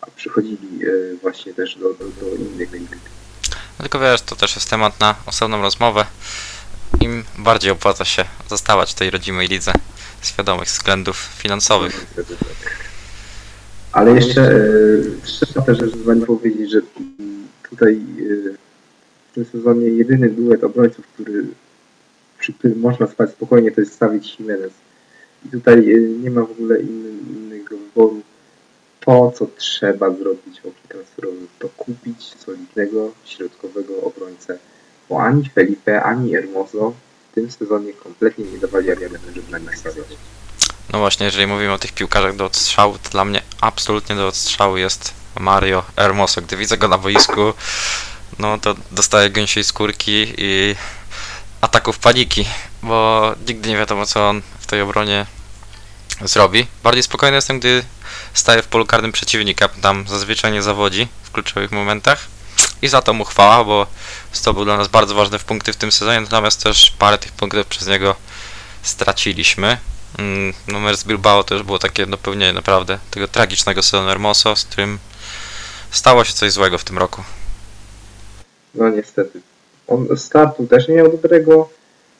a przychodzili e, właśnie też do, do, do innych lig. No Tylko wiesz, to też jest temat na osobną rozmowę. Im bardziej opłaca się zostawać w tej rodzimej lidze z wiadomych względów finansowych. Ale jeszcze e, trzeba też wam powiedzieć, że tutaj e, w tym sezonie jedyny duet obrońców, który, przy którym można spać spokojnie, to jest stawić Jimenez. I tutaj e, nie ma w ogóle innego wyboru. To, co trzeba zrobić w oknie transferowym, to kupić solidnego, środkowego obrońcę. Bo ani Felipe, ani Hermoso w tym sezonie kompletnie nie dawali argumentów, żeby na nich stawiać. No właśnie, jeżeli mówimy o tych piłkarzach do odstrzału, to dla mnie absolutnie do odstrzału jest Mario Hermoso. Gdy widzę go na boisku, no to dostaję gęsiej skórki i ataków paniki, bo nigdy nie wiadomo, co on w tej obronie zrobi. Bardziej spokojny jestem, gdy staje w polu karnym przeciwnika, tam zazwyczaj nie zawodzi w kluczowych momentach. I za to mu chwała, bo zdobył dla nas bardzo ważne punkty w tym sezonie, natomiast też parę tych punktów przez niego straciliśmy. Mm, numer z Bilbao to już było takie dopełnienie naprawdę tego tragicznego sezonu Hermoso, z którym stało się coś złego w tym roku. No niestety. On startu też nie miał dobrego.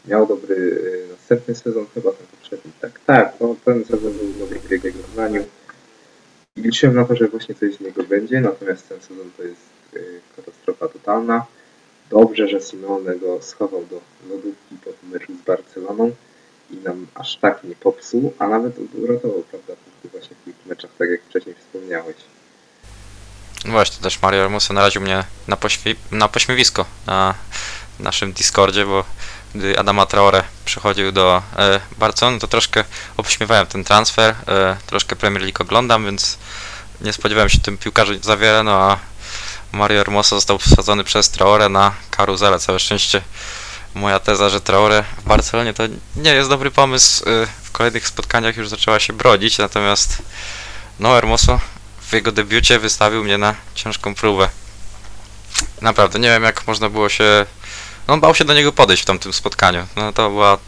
Miał dobry y, następny sezon, chyba ten poprzedni. Tak, tak, no ten sezon był dobry w jego wykonaniu. I liczyłem na to, że właśnie coś z niego będzie, natomiast ten sezon to jest katastrofa totalna. Dobrze, że Simeone go schował do lodówki po tym meczu z Barceloną i nam aż tak nie popsuł, a nawet uratował, prawda, właśnie w tych meczach, tak jak wcześniej wspomniałeś. No Właśnie, też Mario Hermoso naraził mnie na, na pośmiewisko na naszym Discordzie, bo gdy Adama Traore przychodził do e, Barcelony, to troszkę obśmiewałem ten transfer, e, troszkę Premier League oglądam, więc nie spodziewałem się tym piłkarzu za wiele, no a Mario Hermoso został wsadzony przez Traore na karuzelę. Całe szczęście moja teza, że Traore w Barcelonie to nie jest dobry pomysł. e, W kolejnych spotkaniach już zaczęła się brodzić, natomiast no Hermoso w jego debiucie wystawił mnie na ciężką próbę. Naprawdę, nie wiem jak można było się... No, on bał się do niego podejść w tamtym spotkaniu. No to była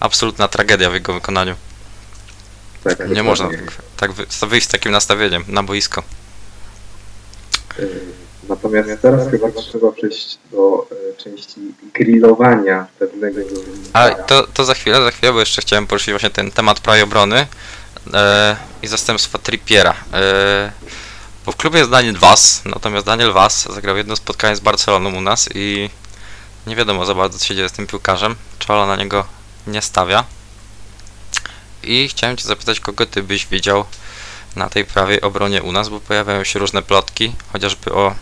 absolutna tragedia w jego wykonaniu. Tak, Nie dokładnie. można tak, tak wy- wyjść z takim nastawieniem na boisko. Natomiast teraz chyba trzeba przejść do e, części grillowania pewnego Ale to, to za chwilę, za chwilę, bo jeszcze chciałem poruszyć właśnie ten temat prawej obrony e, i zastępstwa Trippiera. E, bo w klubie jest Daniel Was, natomiast Daniel Was zagrał jedno spotkanie z Barceloną u nas i nie wiadomo za bardzo co się dzieje z tym piłkarzem. Czola na niego nie stawia. I chciałem Cię zapytać, kogo Ty byś widział na tej prawej obronie u nas, bo pojawiają się różne plotki, chociażby o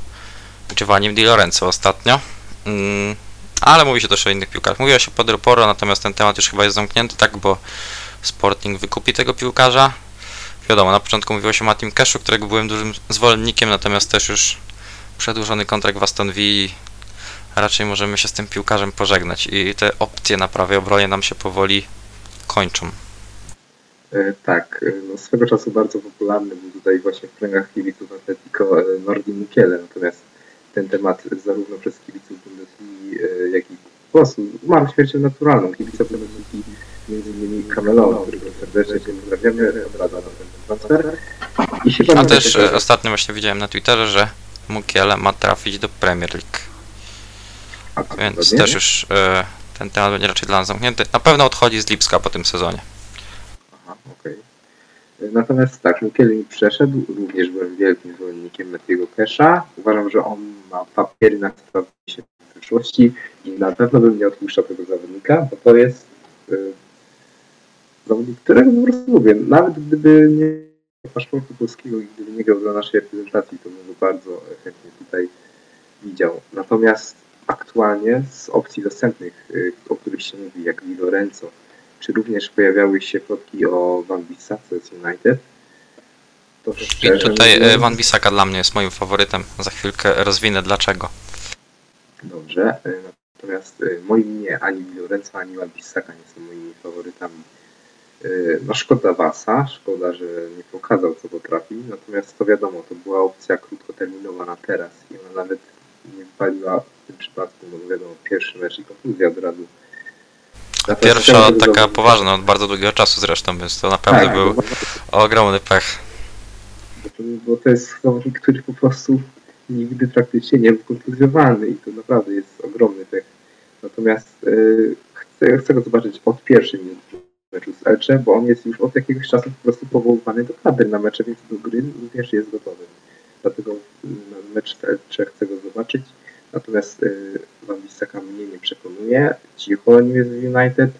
Giovannim Di Lorenzo ostatnio. Mm, ale mówi się też o innych piłkarzach. Mówiło się Pedro Porro, natomiast ten temat już chyba jest zamknięty, tak, bo Sporting wykupi tego piłkarza. Wiadomo, na początku mówiło się o Matim Keszu, którego byłem dużym zwolennikiem, natomiast też już przedłużony kontrakt w Aston Villa. Raczej możemy się z tym piłkarzem pożegnać i te opcje na prawej obronie nam się powoli kończą. E, Tak, e, no swego czasu bardzo popularny był tutaj właśnie w kręgach kibiców Atletico e, Nordi Michele, natomiast ten temat zarówno przez kibiców Bundesligi, e, jak i po prostu umarł śmiercią naturalną. Kibice Bundesligi, między innymi Camelon, którego serdecznie pozdrawiamy, odradza na ten transfer. I się A też tego- e, ostatnio właśnie widziałem na Twitterze, że Mukiele ma trafić do Premier League. A, Więc też już e, ten temat będzie raczej dla nas zamknięty. Na pewno odchodzi z Lipska po tym sezonie. Aha, okej. Natomiast tak, Mukiele mi przeszedł, również byłem wielkim zwolennikiem Matiego Kesha. Uważam, że on ma papiery na sprawdzenie w przyszłości i na pewno bym nie odpuszczał tego zawodnika, bo to jest y, zawodnik, którego po prostu lubię. Nawet gdyby nie paszportu polskiego i gdyby nie grał dla naszej reprezentacji, to bym go bardzo chętnie tutaj widział. Natomiast aktualnie z opcji dostępnych, y, o których się mówi, jak Di Lorenzo, czy również pojawiały się plotki o Van Bissace z United, to I tutaj e, mówiąc- Van Bissaka dla mnie jest moim faworytem. Za chwilkę rozwinę dlaczego. Dobrze, y, natomiast y, moim nie, ani Lorenzo, ani Van Bissaka nie są moimi faworytami. No szkoda Wasa, szkoda, że nie pokazał co potrafi, natomiast to wiadomo, to była opcja krótkoterminowa na teraz i ona nawet nie wypaliła w tym przypadku, bo wiadomo, pierwszy mecz i kontuzja od razu. Pierwsza taka poważna od bardzo długiego czasu zresztą, więc to naprawdę Tak, był bo- ogromny pech. Bo to, jest zawodnik, który po prostu nigdy praktycznie nie był kontuzjowany i to naprawdę jest ogromny pech. Natomiast y, chcę, chcę go zobaczyć od pierwszej minuty meczu z Elche, bo on jest już od jakiegoś czasu po prostu powoływany do kadry na mecze, więc do gry również jest gotowy. Dlatego na mecz z Elche chcę go zobaczyć. Natomiast y, Van Bissaka mnie nie przekonuje. Cicho nim jest w United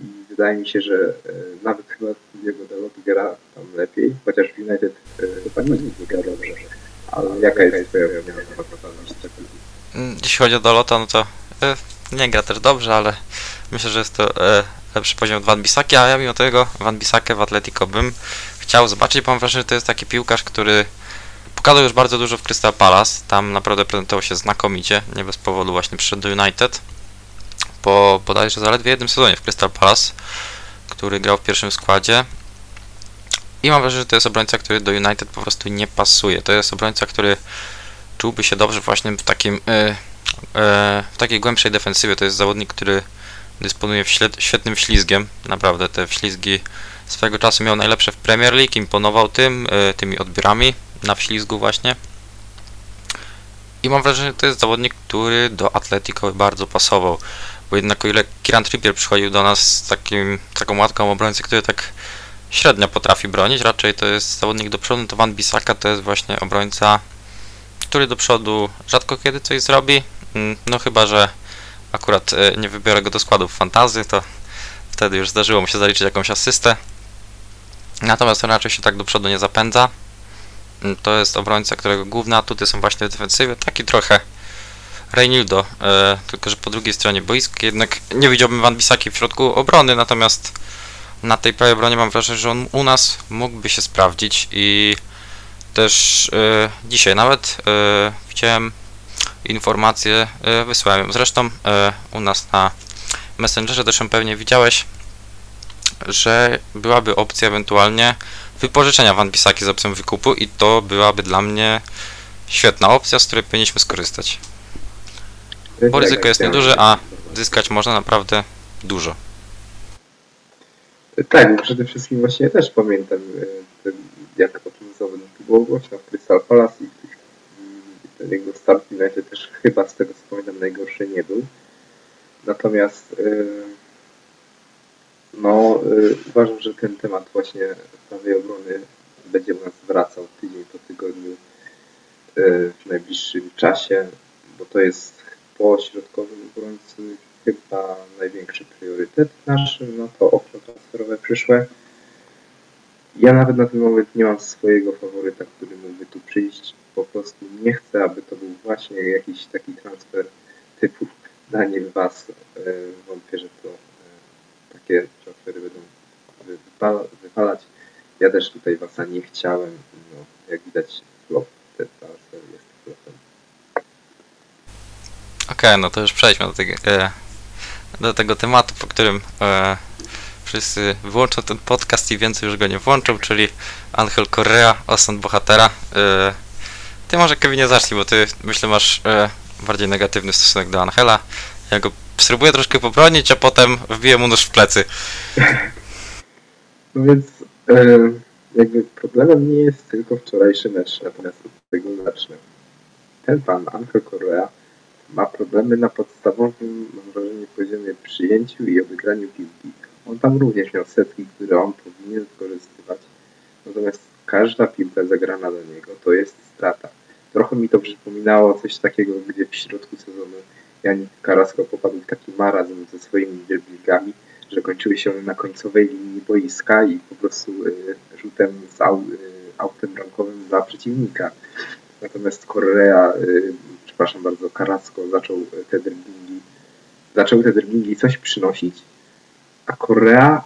i wydaje mi się, że e, nawet chyba jego Dalot gra tam lepiej, chociaż w United e, chyba nikt nie gra dobrze. Ale jaka jest twoja opinia na temat Van Bissaka? Mm, Jeśli chodzi o Dolota, no to nie gra też dobrze, ale myślę, że jest to lepszy poziom od Van Bissaki, a ja mimo tego Van Bissakę w Atletico bym chciał zobaczyć, bo mam wrażenie, że to jest taki piłkarz, który pokazał już bardzo dużo w Crystal Palace, tam naprawdę prezentował się znakomicie, nie bez powodu właśnie przyszedł do United, po bodajże zaledwie jednym sezonie w Crystal Palace, który grał w pierwszym składzie. I mam wrażenie, że to jest obrońca, który do United po prostu nie pasuje, to jest obrońca, który czułby się dobrze właśnie w takim e, w takiej głębszej defensywie. To jest zawodnik, który dysponuje świetnym ślizgiem. Naprawdę te wślizgi swego czasu miał najlepsze w Premier League, imponował tym, e, tymi odbiorami na wślizgu właśnie. I mam wrażenie, że to jest zawodnik, który do Atletico bardzo pasował. Bo jednak o ile Kieran Trippier przychodził do nas z takim, taką łatką obrońcy, który tak średnio potrafi bronić, raczej to jest zawodnik do przodu, to Van Bissaka to jest właśnie obrońca który do przodu rzadko kiedy coś zrobi. Mm, No chyba, że akurat e, nie wybiorę go do składów fantazy, to wtedy już zdarzyło mu się zaliczyć jakąś asystę. Natomiast on raczej się tak do przodu nie zapędza. Mm, To jest obrońca, którego główne atuty są właśnie w defensywie. Taki trochę Reinildo, e, tylko że po drugiej stronie boiska. Jednak nie widziałbym Van Bissaki w środku obrony, natomiast na tej prawej obronie mam wrażenie, że on u nas mógłby się sprawdzić i też e, dzisiaj nawet e, widziałem informację, e, wysłałem ją zresztą e, u nas na Messengerze, też ją pewnie widziałeś, że byłaby opcja ewentualnie wypożyczenia Van Bissaki z opcją wykupu i to byłaby dla mnie świetna opcja, z której powinniśmy skorzystać. Bo ryzyko jest nieduże, a zyskać można naprawdę dużo. Tak, bo przede wszystkim właśnie też pamiętam, ten, jak o tym zawodniku było głośno w Crystal Palace i ten jego start w United też chyba z tego co pamiętam najgorszy nie był. Natomiast no uważam, że ten temat właśnie prawej obrony będzie u nas wracał tydzień po tygodniu e, w najbliższym czasie, bo to jest po środkowym obrońcy chyba największy priorytet nasz, no to okno transferowe przyszłe. Ja nawet na ten moment nie mam swojego faworyta, który mógłby tu przyjść. Po prostu nie chcę, aby to był właśnie jakiś taki transfer typu Daniel Was. E, Wątpię, że to e, takie transfery będą wy- wypala- wypalać. Ja też tutaj Wasa nie chciałem. No, jak widać, flop ten transfer jest flopem. Okej, no to już przejdźmy do tego, e, do tego tematu, po którym e, wszyscy wyłączą ten podcast i więcej już go nie włączą, czyli Angel Correa, osąd bohatera. E, ty może Kevinie zacznij, bo ty myślę masz e, bardziej negatywny stosunek do Angela. Ja go spróbuję troszkę pobronić, a potem wbiję mu nóż w plecy. No więc jakby problemem nie jest tylko wczorajszy mecz, natomiast od tego zacznę. Ten pan, Angel Correa, ma problemy na podstawowym, mam wrażenie, poziomie przyjęciu i odegraniu piłki. On tam również miał setki, które on powinien wykorzystywać. Natomiast każda piłka zagrana do niego to jest strata. Trochę mi to przypominało coś takiego, gdzie w środku sezonu Janik Karasko popadł w taki marazm ze swoimi dribblingami, że kończyły się one na końcowej linii boiska i po prostu y, rzutem z y, autem bramkowym dla przeciwnika. Natomiast Korea, y, przepraszam bardzo, Karasko zaczął te driblingi, zaczął te driblingi coś przynosić, a Korea,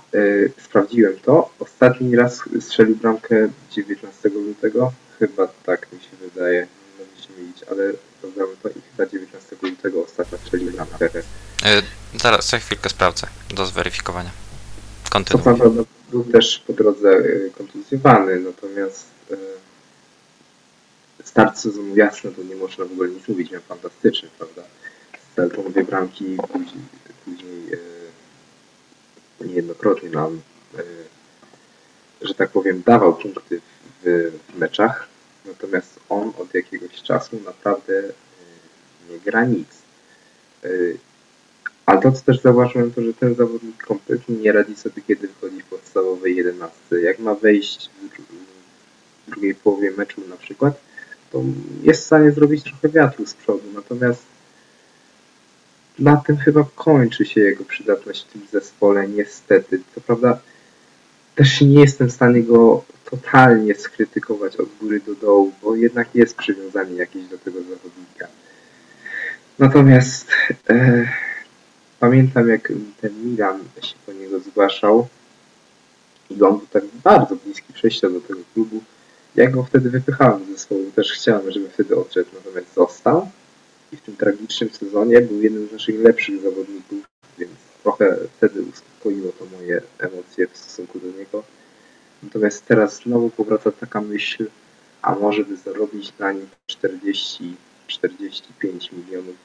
sprawdziłem to, ostatni raz strzelił bramkę 19 lutego, chyba tak mi się wydaje, mogę się ale to i chyba 19 lutego ostatnio strzelił bramkę. E, zaraz, za chwilkę sprawdzę do zweryfikowania. Co Kontynuuj. prawda no, był też po drodze y, kontuzjowany, natomiast y, start sezonu jasno to nie można w ogóle nic mówić, miał fantastyczny, prawda? Stelton dwie bramki, później, później niejednokrotnie nam, że tak powiem, dawał punkty w, w meczach, natomiast on od jakiegoś czasu naprawdę y, nie gra nic. Y, ale to, co też zauważyłem, to że ten zawodnik kompletnie nie radzi sobie, kiedy wychodzi w podstawowej 11. Jak ma wejść w drugiej połowie meczu na przykład, to jest w stanie zrobić trochę wiatru z przodu. Natomiast na tym chyba kończy się jego przydatność w tym zespole, niestety. Co prawda też nie jestem w stanie go totalnie skrytykować od góry do dołu, bo jednak jest przywiązanie jakieś do tego zawodnika. Natomiast e, pamiętam jak ten Milan się po niego zgłaszał i on był tak bardzo bliski przejścia do tego klubu. Ja go wtedy wypychałem z zespołu, też chciałem, żeby wtedy odszedł, natomiast został i w tym tragicznym sezonie był jednym z naszych lepszych zawodników, trochę wtedy uspokoiło to moje emocje w stosunku do niego. Natomiast teraz znowu powraca taka myśl, a może by zarobić na nim 40-45 milionów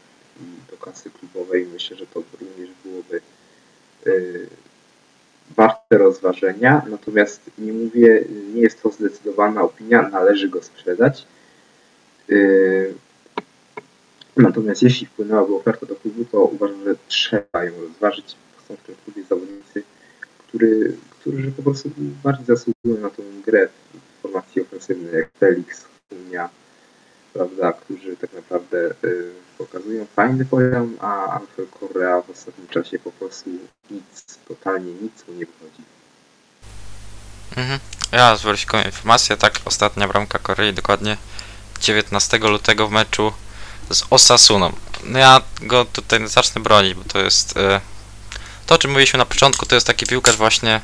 do kasy klubowej. Myślę, że to również byłoby y, warte rozważenia. Natomiast nie mówię, nie jest to zdecydowana opinia, należy go sprzedać. Y, Natomiast jeśli wpłynęłaby oferta do klubu, to uważam, że trzeba ją rozważyć. Są w tym klubie zawodnicy, który, którzy po prostu bardziej zasługują na tą grę w formacji ofensywnej, jak Felix, Unia, prawda, którzy tak naprawdę y, pokazują fajny poziom, a Angel Correa w ostatnim czasie po prostu nic, totalnie nic mu nie wychodzi. Mhm. Ja zweryfikuję informację, tak, ostatnia bramka Korei dokładnie 19 lutego w meczu z Osasuną. No ja go tutaj zacznę bronić, bo to jest e, to, o czym mówiliśmy na początku, to jest taki piłkarz właśnie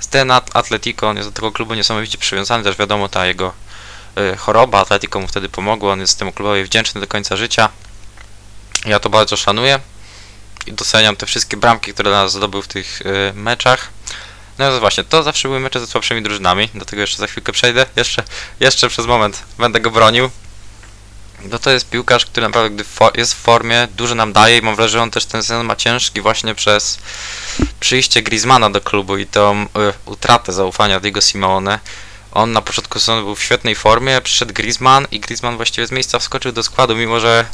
z Denat Atletico, on jest do tego klubu niesamowicie przywiązany, też wiadomo ta jego e, choroba, Atletico mu wtedy pomogło, on jest temu klubowi wdzięczny do końca życia. Ja to bardzo szanuję i doceniam te wszystkie bramki, które dla nas zdobył w tych e, meczach. No to właśnie, to zawsze były mecze ze słabszymi drużynami, do tego jeszcze za chwilkę przejdę. Jeszcze, jeszcze przez moment będę go bronił. No to jest piłkarz, który naprawdę gdy jest w formie, dużo nam daje i mam wrażenie, że on też ten sezon ma ciężki właśnie przez przyjście Griezmana do klubu i tą y, utratę zaufania Diego Simeone. On na początku sezonu był w świetnej formie, przyszedł Griezmann i Griezmann właściwie z miejsca wskoczył do składu, mimo że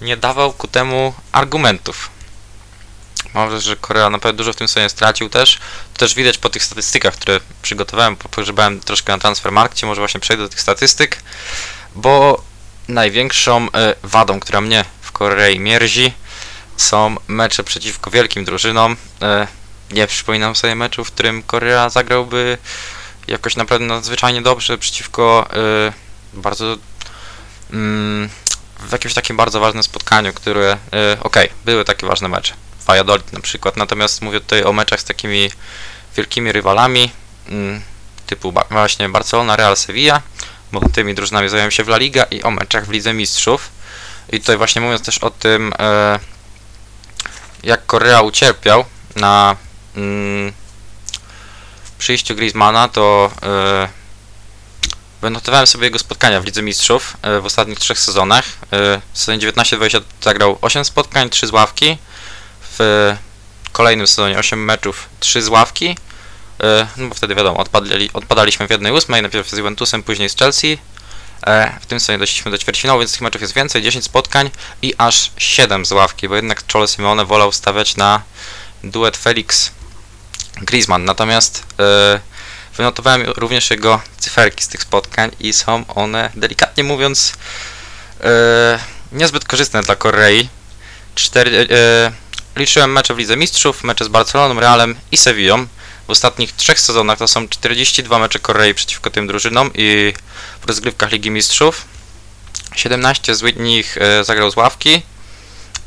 nie dawał ku temu argumentów. Mam wrażenie, że Korea naprawdę dużo w tym sezonie stracił też. To też widać po tych statystykach, które przygotowałem, po- pogrzebałem troszkę na Transfermarkcie, może właśnie przejdę do tych statystyk, bo największą e, wadą, która mnie w Korei mierzi, są mecze przeciwko wielkim drużynom. E, nie przypominam sobie meczu, w którym Korea zagrałby jakoś naprawdę nadzwyczajnie dobrze przeciwko e, bardzo mm, w jakimś takim bardzo ważnym spotkaniu, które okej, były takie ważne mecze. Valladolid na przykład, natomiast mówię tutaj o meczach z takimi wielkimi rywalami mm, typu właśnie Barcelona, Real, Sevilla, bo tymi drużynami zajmują się w La Liga i o meczach w Lidze Mistrzów. I tutaj właśnie mówiąc też o tym, e, jak Korea ucierpiał na mm, przyjściu Griezmana, to e, wynotowałem sobie jego spotkania w Lidze Mistrzów e, w ostatnich trzech sezonach. E, w sezonie 19-20 zagrał 8 spotkań, 3 z ławki. W kolejnym sezonie 8 meczów, 3 z ławki. E, No bo wtedy wiadomo, odpadli, odpadaliśmy w jednej ósmej, najpierw z Juventusem, później z Chelsea. E, W tym sezonie doszliśmy do ćwierćfinału, więc tych meczów jest więcej, 10 spotkań i aż 7 z ławki, bo jednak Cholo Simeone wolał stawiać na duet Felix Griezmann. Natomiast e, wynotowałem również jego cyferki z tych spotkań i są one, delikatnie mówiąc, niezbyt korzystne dla Korei. Cztery, liczyłem mecze w Lidze Mistrzów, mecze z Barceloną, Realem i Sevillą. W ostatnich trzech sezonach to są 42 mecze Korei przeciwko tym drużynom i w rozgrywkach Ligi Mistrzów. 17 z nich e, zagrał z ławki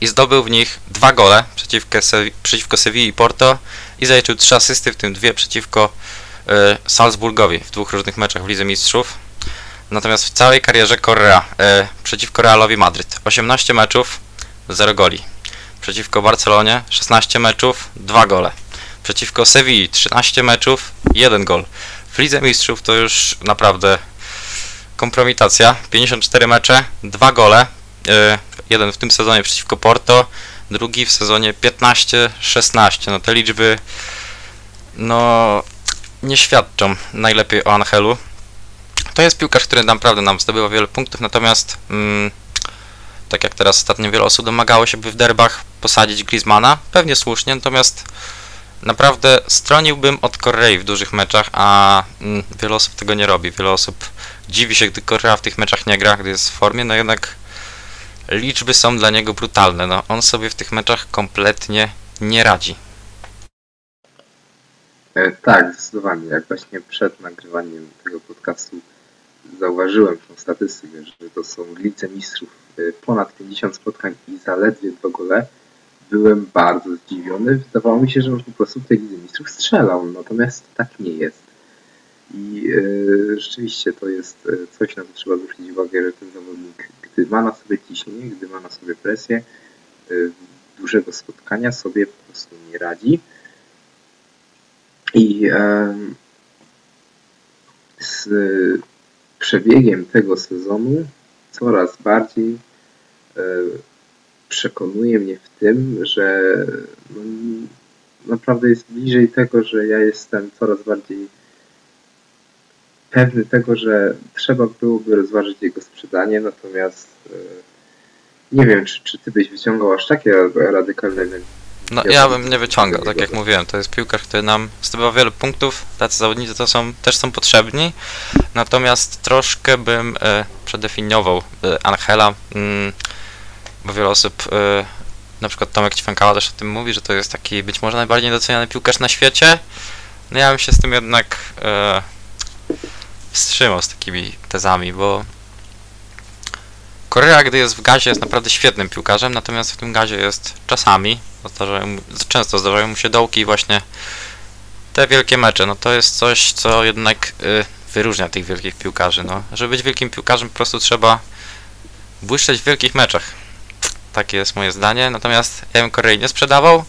i zdobył w nich dwa gole przeciwko, przeciwko Sewilli i Porto i zaliczył trzy asysty, w tym dwie przeciwko e, Salzburgowi w dwóch różnych meczach w Lidze Mistrzów. Natomiast w całej karierze Korea e, przeciwko Realowi Madryt 18 meczów, 0 goli. Przeciwko Barcelonie 16 meczów, 2 gole. Przeciwko Sewilli 13 meczów, 1 gol. W Lidze Mistrzów to już naprawdę kompromitacja. 54 mecze, 2 gole. E, jeden w tym sezonie przeciwko Porto, drugi w sezonie 15-16. No te liczby no nie świadczą najlepiej o Angelu. To jest piłkarz, który naprawdę nam zdobywa wiele punktów, natomiast mm, tak jak teraz ostatnio wiele osób domagało się, by w derbach posadzić Griezmana, pewnie słusznie, natomiast naprawdę stroniłbym od Korei w dużych meczach, a mm, wiele osób tego nie robi. Wiele osób dziwi się, gdy Korea w tych meczach nie gra, gdy jest w formie, no jednak liczby są dla niego brutalne. No, on sobie w tych meczach kompletnie nie radzi. E, tak, zdecydowanie. Jak właśnie przed nagrywaniem tego podcastu zauważyłem tą statystykę, że to są w Lidze Mistrzów e, ponad 50 spotkań i zaledwie dwa gole, byłem bardzo zdziwiony. Wydawało mi się, że on po prostu w tej Lidze Mistrzów strzelał, natomiast tak nie jest. I e, rzeczywiście to jest e, coś, na co trzeba zwrócić uwagę, że ten zawodnik, gdy ma na sobie ciśnienie, gdy ma na sobie presję, e, dużego spotkania sobie po prostu nie radzi. I em, z przebiegiem tego sezonu coraz bardziej przekonuje mnie w tym, że no, naprawdę jest bliżej tego, że ja jestem coraz bardziej pewny tego, że trzeba byłoby rozważyć jego sprzedanie, natomiast e, nie wiem, czy, czy ty byś wyciągał aż takie radykalne No Ja ja bym- nie wyciągał, tak jak mówiłem, to jest piłkarz, który nam zdobywa wiele punktów, tacy zawodnicy to są, też są potrzebni, natomiast troszkę bym e, przedefiniował e, Angela, mm, bo wiele osób, e, na przykład Tomek Ćwękała też o tym mówi, że to jest taki być może najbardziej doceniany piłkarz na świecie, no ja bym się z tym jednak e, wstrzymał z takimi tezami, bo Korea, gdy jest w gazie, jest naprawdę świetnym piłkarzem, natomiast w tym gazie jest czasami, zdarzają, często zdarzają mu się dołki i właśnie te wielkie mecze, no to jest coś, co jednak y, wyróżnia tych wielkich piłkarzy, no. Żeby być wielkim piłkarzem po prostu trzeba błyszczeć w wielkich meczach. Takie jest moje zdanie, natomiast ja bym Korei nie sprzedawał,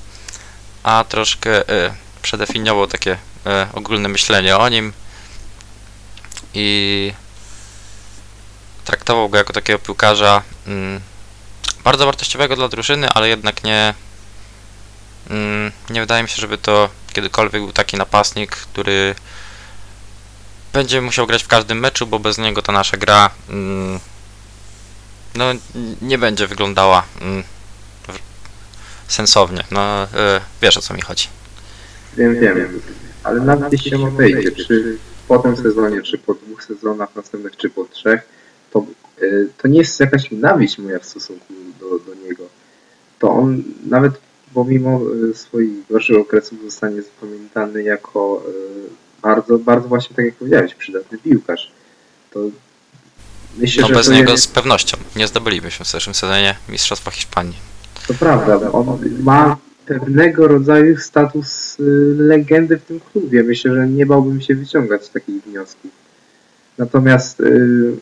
a troszkę y, przedefiniował takie y, ogólne myślenie o nim i traktował go jako takiego piłkarza mm, bardzo wartościowego dla drużyny, ale jednak nie mm, nie wydaje mi się, żeby to kiedykolwiek był taki napastnik, który będzie musiał grać w każdym meczu, bo bez niego ta nasza gra mm, no nie będzie wyglądała mm, sensownie. No y, wiesz o co mi chodzi. Wiem, wiem, ale nawet jeśli on odejdzie, czy po tym sezonie, czy po dwóch sezonach następnych, czy po trzech, to, y, to nie jest jakaś nienawiść moja w stosunku do, do niego. To on nawet pomimo y, swoich gorszych okresów zostanie zapamiętany jako y, bardzo, bardzo właśnie tak jak powiedziałeś, przydatny piłkarz. To myślę, No że bez to niego jest- z pewnością nie zdobylibyśmy w zeszłym sezonie Mistrzostwa Hiszpanii. To prawda, on ma pewnego rodzaju status y, legendy w tym klubie. Myślę, że nie bałbym się wyciągać takich wniosków. Natomiast, y,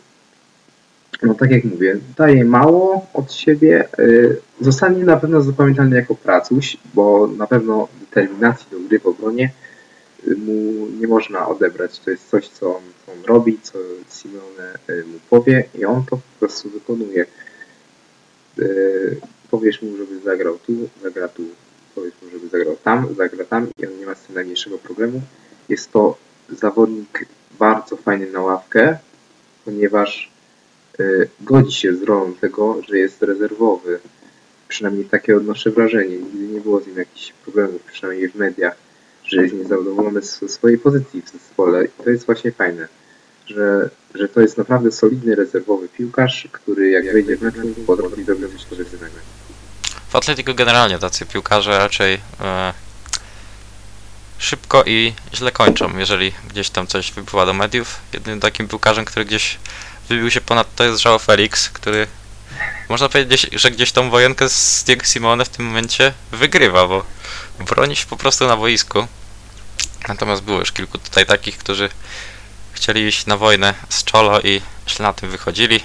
no tak jak mówię, daje mało od siebie. y, Zostanie na pewno zapamiętany jako pracuś, bo na pewno determinacji do gry w obronie mu nie można odebrać. To jest coś, co on, co on robi, co Simeone y, mu powie i on to po prostu wykonuje. Y, powiesz mu, żeby zagrał tu, zagra tu, powiesz mu, żeby zagrał tam, zagra tam i on nie ma z tym najmniejszego problemu. Jest to zawodnik bardzo fajny na ławkę, ponieważ y, godzi się z rolą tego, że jest przynajmniej takie odnoszę wrażenie. Nigdy nie było z nim jakichś problemów, przynajmniej w mediach, że jest niezadowolony ze swojej pozycji w zespole. I to jest właśnie fajne, że, że to jest naprawdę solidny rezerwowy piłkarz, który jak wejdzie w meczu, potrafi zrobić pozytywnego. W Atletico generalnie tacy piłkarze raczej e, szybko i źle kończą, jeżeli gdzieś tam coś wypływa do mediów. Jednym takim piłkarzem, który gdzieś wybił się ponad to jest Joao Felix, który można powiedzieć, że gdzieś tą wojenkę z Diego Simone w tym momencie wygrywa, bo broni się po prostu na boisku. Natomiast było już kilku tutaj takich, którzy chcieli iść na wojnę z Czolo i źle na tym wychodzili.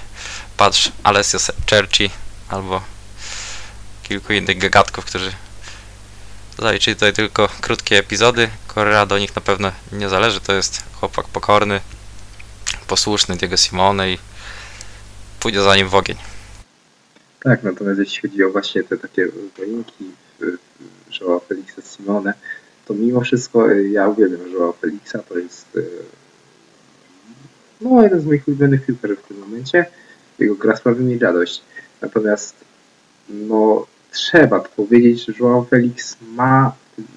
Patrz, Alessio Cerci albo kilku innych gagatków, którzy zaliczyli tutaj tylko krótkie epizody. Correa do nich na pewno nie zależy, to jest chłopak pokorny, posłuszny Diego Simone i pójdzie za nim w ogień. Tak, natomiast jeśli chodzi o właśnie te takie wojnki Joao Felixa Simone, to mimo wszystko y, ja uwielbiam Joao Felixa, to jest y, no, jeden z moich ulubionych piłkarzy w tym momencie. Jego gra sprawia mi radość. Natomiast no, trzeba powiedzieć, że Joao Felix ma mm,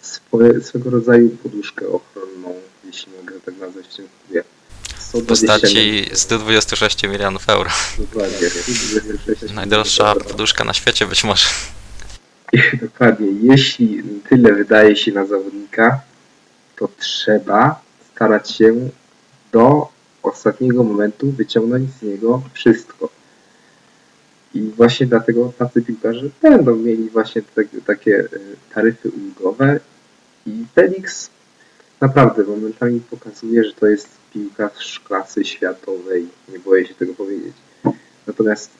swoje, swego rodzaju poduszkę ochronną, jeśli mogę tak nazwać w tym klubie. W postaci 126 milionów euro. Dokładnie. 126 Najdroższa poduszka na świecie być może. Dokładnie. Jeśli tyle wydaje się na zawodnika, to trzeba starać się do ostatniego momentu wyciągnąć z niego wszystko. I właśnie dlatego tacy piłkarze będą mieli właśnie te, takie e, taryfy ulgowe i Felix naprawdę momentami pokazuje, że to jest piłkarz klasy światowej. Nie boję się tego powiedzieć. Natomiast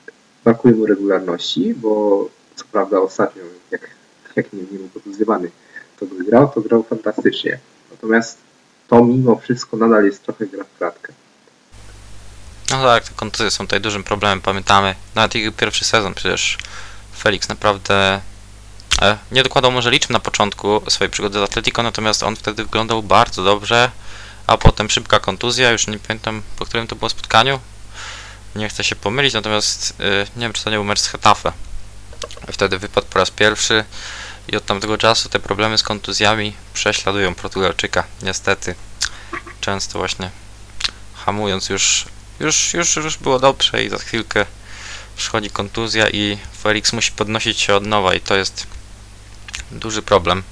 brakuje mu regularności, bo co prawda ostatnio, jak, jak nie, był poduzywany, to grał, to grał fantastycznie. Natomiast to mimo wszystko nadal jest trochę gra w kratkę. No tak, te kontuzje są tutaj dużym problemem, pamiętamy. Nawet jego pierwszy sezon przecież Felix naprawdę e, nie dokładał może liczb na początku swojej przygody z Atletico, natomiast on wtedy wyglądał bardzo dobrze, a potem szybka kontuzja, już nie pamiętam po którym to było spotkaniu. Nie chcę się pomylić, natomiast e, nie wiem czy to nie był mecz z Hetafe. Wtedy wypadł po raz pierwszy i od tamtego czasu te problemy z kontuzjami prześladują Portugalczyka, niestety. Często właśnie hamując już już, już, już było dobrze i za chwilkę przychodzi kontuzja i Felix musi podnosić się od nowa i to jest duży problem.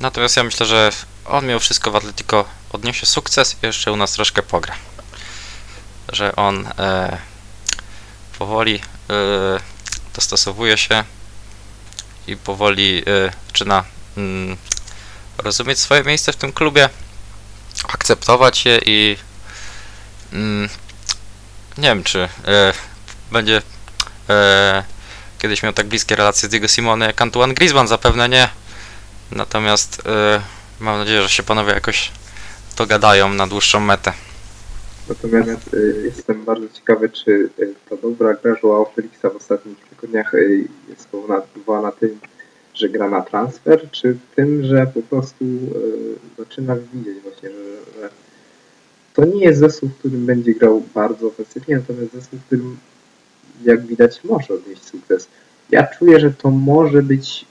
Natomiast ja myślę, że on miał wszystko w Atletico odniesie sukces i jeszcze u nas troszkę pogra. Że on e, powoli e, dostosowuje się i powoli e, zaczyna mm, rozumieć swoje miejsce w tym klubie akceptować je i mm, nie wiem, czy e, będzie kiedyś miał tak bliskie relacje z Diego Simone jak Antoine Griezmann, zapewne nie. Natomiast mam nadzieję, że się panowie jakoś dogadają na dłuższą metę. Natomiast y, jestem bardzo ciekawy, czy y, ta dobra gra Joao Felixa w ostatnich tygodniach y, jest spowodowana tym, że gra na transfer, czy tym, że po prostu e, zaczyna widzieć właśnie, że, że to nie jest zespół, w którym będzie grał bardzo ofensywnie, natomiast zespół, w którym jak widać może odnieść sukces. Ja czuję, że to może być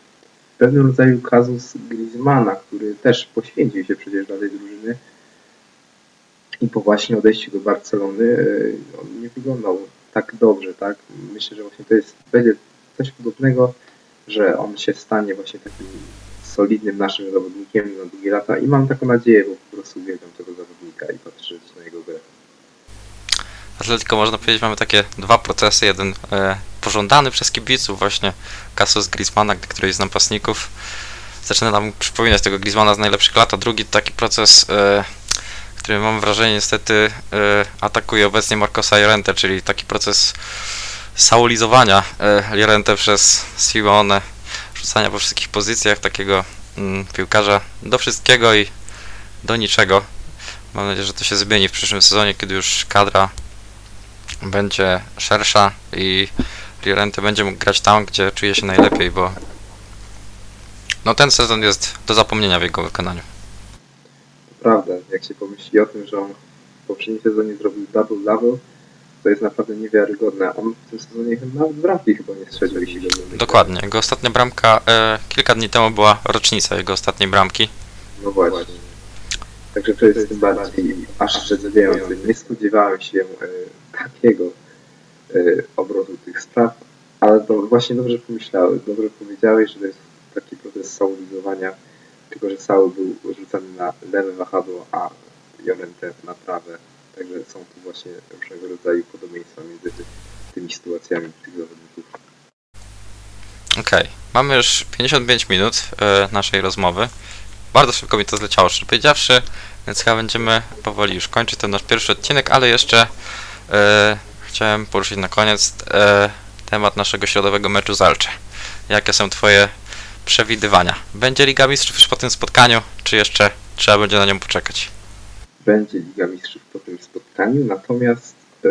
pewnego rodzaju kazus Griezmana, który też poświęcił się przecież dla tej drużyny i po właśnie odejściu do Barcelony e, on nie wyglądał tak dobrze, tak? Myślę, że właśnie to jest, będzie coś podobnego że on się stanie właśnie takim solidnym naszym zawodnikiem na długie lata i mam taką nadzieję, bo po prostu uwielbiam tego zawodnika i patrzeć na jego grę. Atletico można powiedzieć mamy takie dwa procesy, jeden e, pożądany przez kibiców właśnie Casus Griezmana, który jest napastników zaczyna nam przypominać tego Griezmana z najlepszych lat, a drugi taki proces, e, który mam wrażenie niestety e, atakuje obecnie Marcosa Llorente, czyli taki proces saulizowania e, Llorente przez Simone, rzucania po wszystkich pozycjach takiego mm, piłkarza do wszystkiego i do niczego. Mam nadzieję, że to się zmieni w przyszłym sezonie, kiedy już kadra będzie szersza i Llorente będzie mógł grać tam, gdzie czuje się najlepiej, bo no ten sezon jest do zapomnienia w jego wykonaniu. Prawda, jak się pomyśli o tym, że on w poprzednim sezonie zrobił double-double, to jest naprawdę niewiarygodne. On w tym sezonie chyba nawet bramki chyba nie strzelił, jeśli dobrze myślę. Dokładnie. Jego ostatnia bramka, e, kilka dni temu była rocznica jego ostatniej bramki. No właśnie. Także to jest tym bardziej aż zadziwiające. Nie spodziewałem się e, takiego e, obrotu tych spraw, ale to właśnie dobrze pomyślałeś, dobrze powiedziałeś, że to jest taki proces saulizowania, tylko że Saul był rzucany na lewe wahadło, a Jorente na prawe. Także są tu właśnie różnego rodzaju podobieństwa między ty- tymi sytuacjami tych zawodników. Okej, mamy już 55 minut e, naszej rozmowy. Bardzo szybko mi to zleciało, szczerze powiedziawszy, więc chyba będziemy powoli już kończyć ten nasz pierwszy odcinek, ale jeszcze e, chciałem poruszyć na koniec e, temat naszego środowego meczu z Elche. Jakie są Twoje przewidywania? Będzie Liga Mistrzów już po tym spotkaniu, czy jeszcze trzeba będzie na nią poczekać? będzie Liga Mistrzów po tym spotkaniu, natomiast e,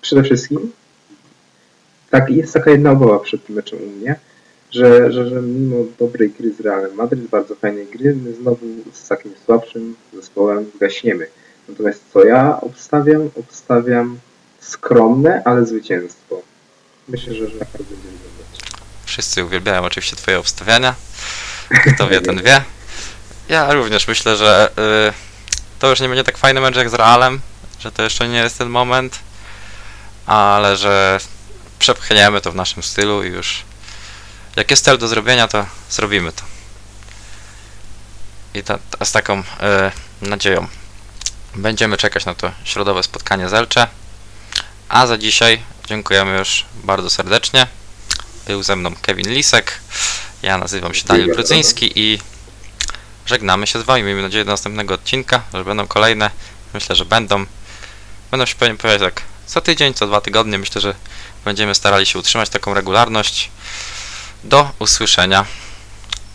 przede wszystkim tak, jest taka jedna obawa przed tym meczem u mnie, że, że, że mimo dobrej gry z Realem Madryt, bardzo fajnej gry, my znowu z takim słabszym zespołem gaśniemy. Natomiast co ja obstawiam? Obstawiam skromne, ale zwycięstwo. Myślę, że, że tak będzie wyglądać. Wszyscy uwielbiają oczywiście Twoje obstawiania. Kto wie, ten wie. Ja również myślę, że y, to już nie będzie tak fajny mecz jak z Realem, że to jeszcze nie jest ten moment, ale że przepchniemy to w naszym stylu i już jak jest cel do zrobienia, to zrobimy to. I ta, ta, z taką y, nadzieją będziemy czekać na to środowe spotkanie z Elcze. A za dzisiaj dziękujemy już bardzo serdecznie. Był ze mną Kevin Lisek. Ja nazywam się Daniel Brudzyński i żegnamy się z Wami. Miejmy nadzieję do następnego odcinka, że będą kolejne. Myślę, że będą. Będą się pewnie pojawiać tak co tydzień, co dwa tygodnie. Myślę, że będziemy starali się utrzymać taką regularność. Do usłyszenia.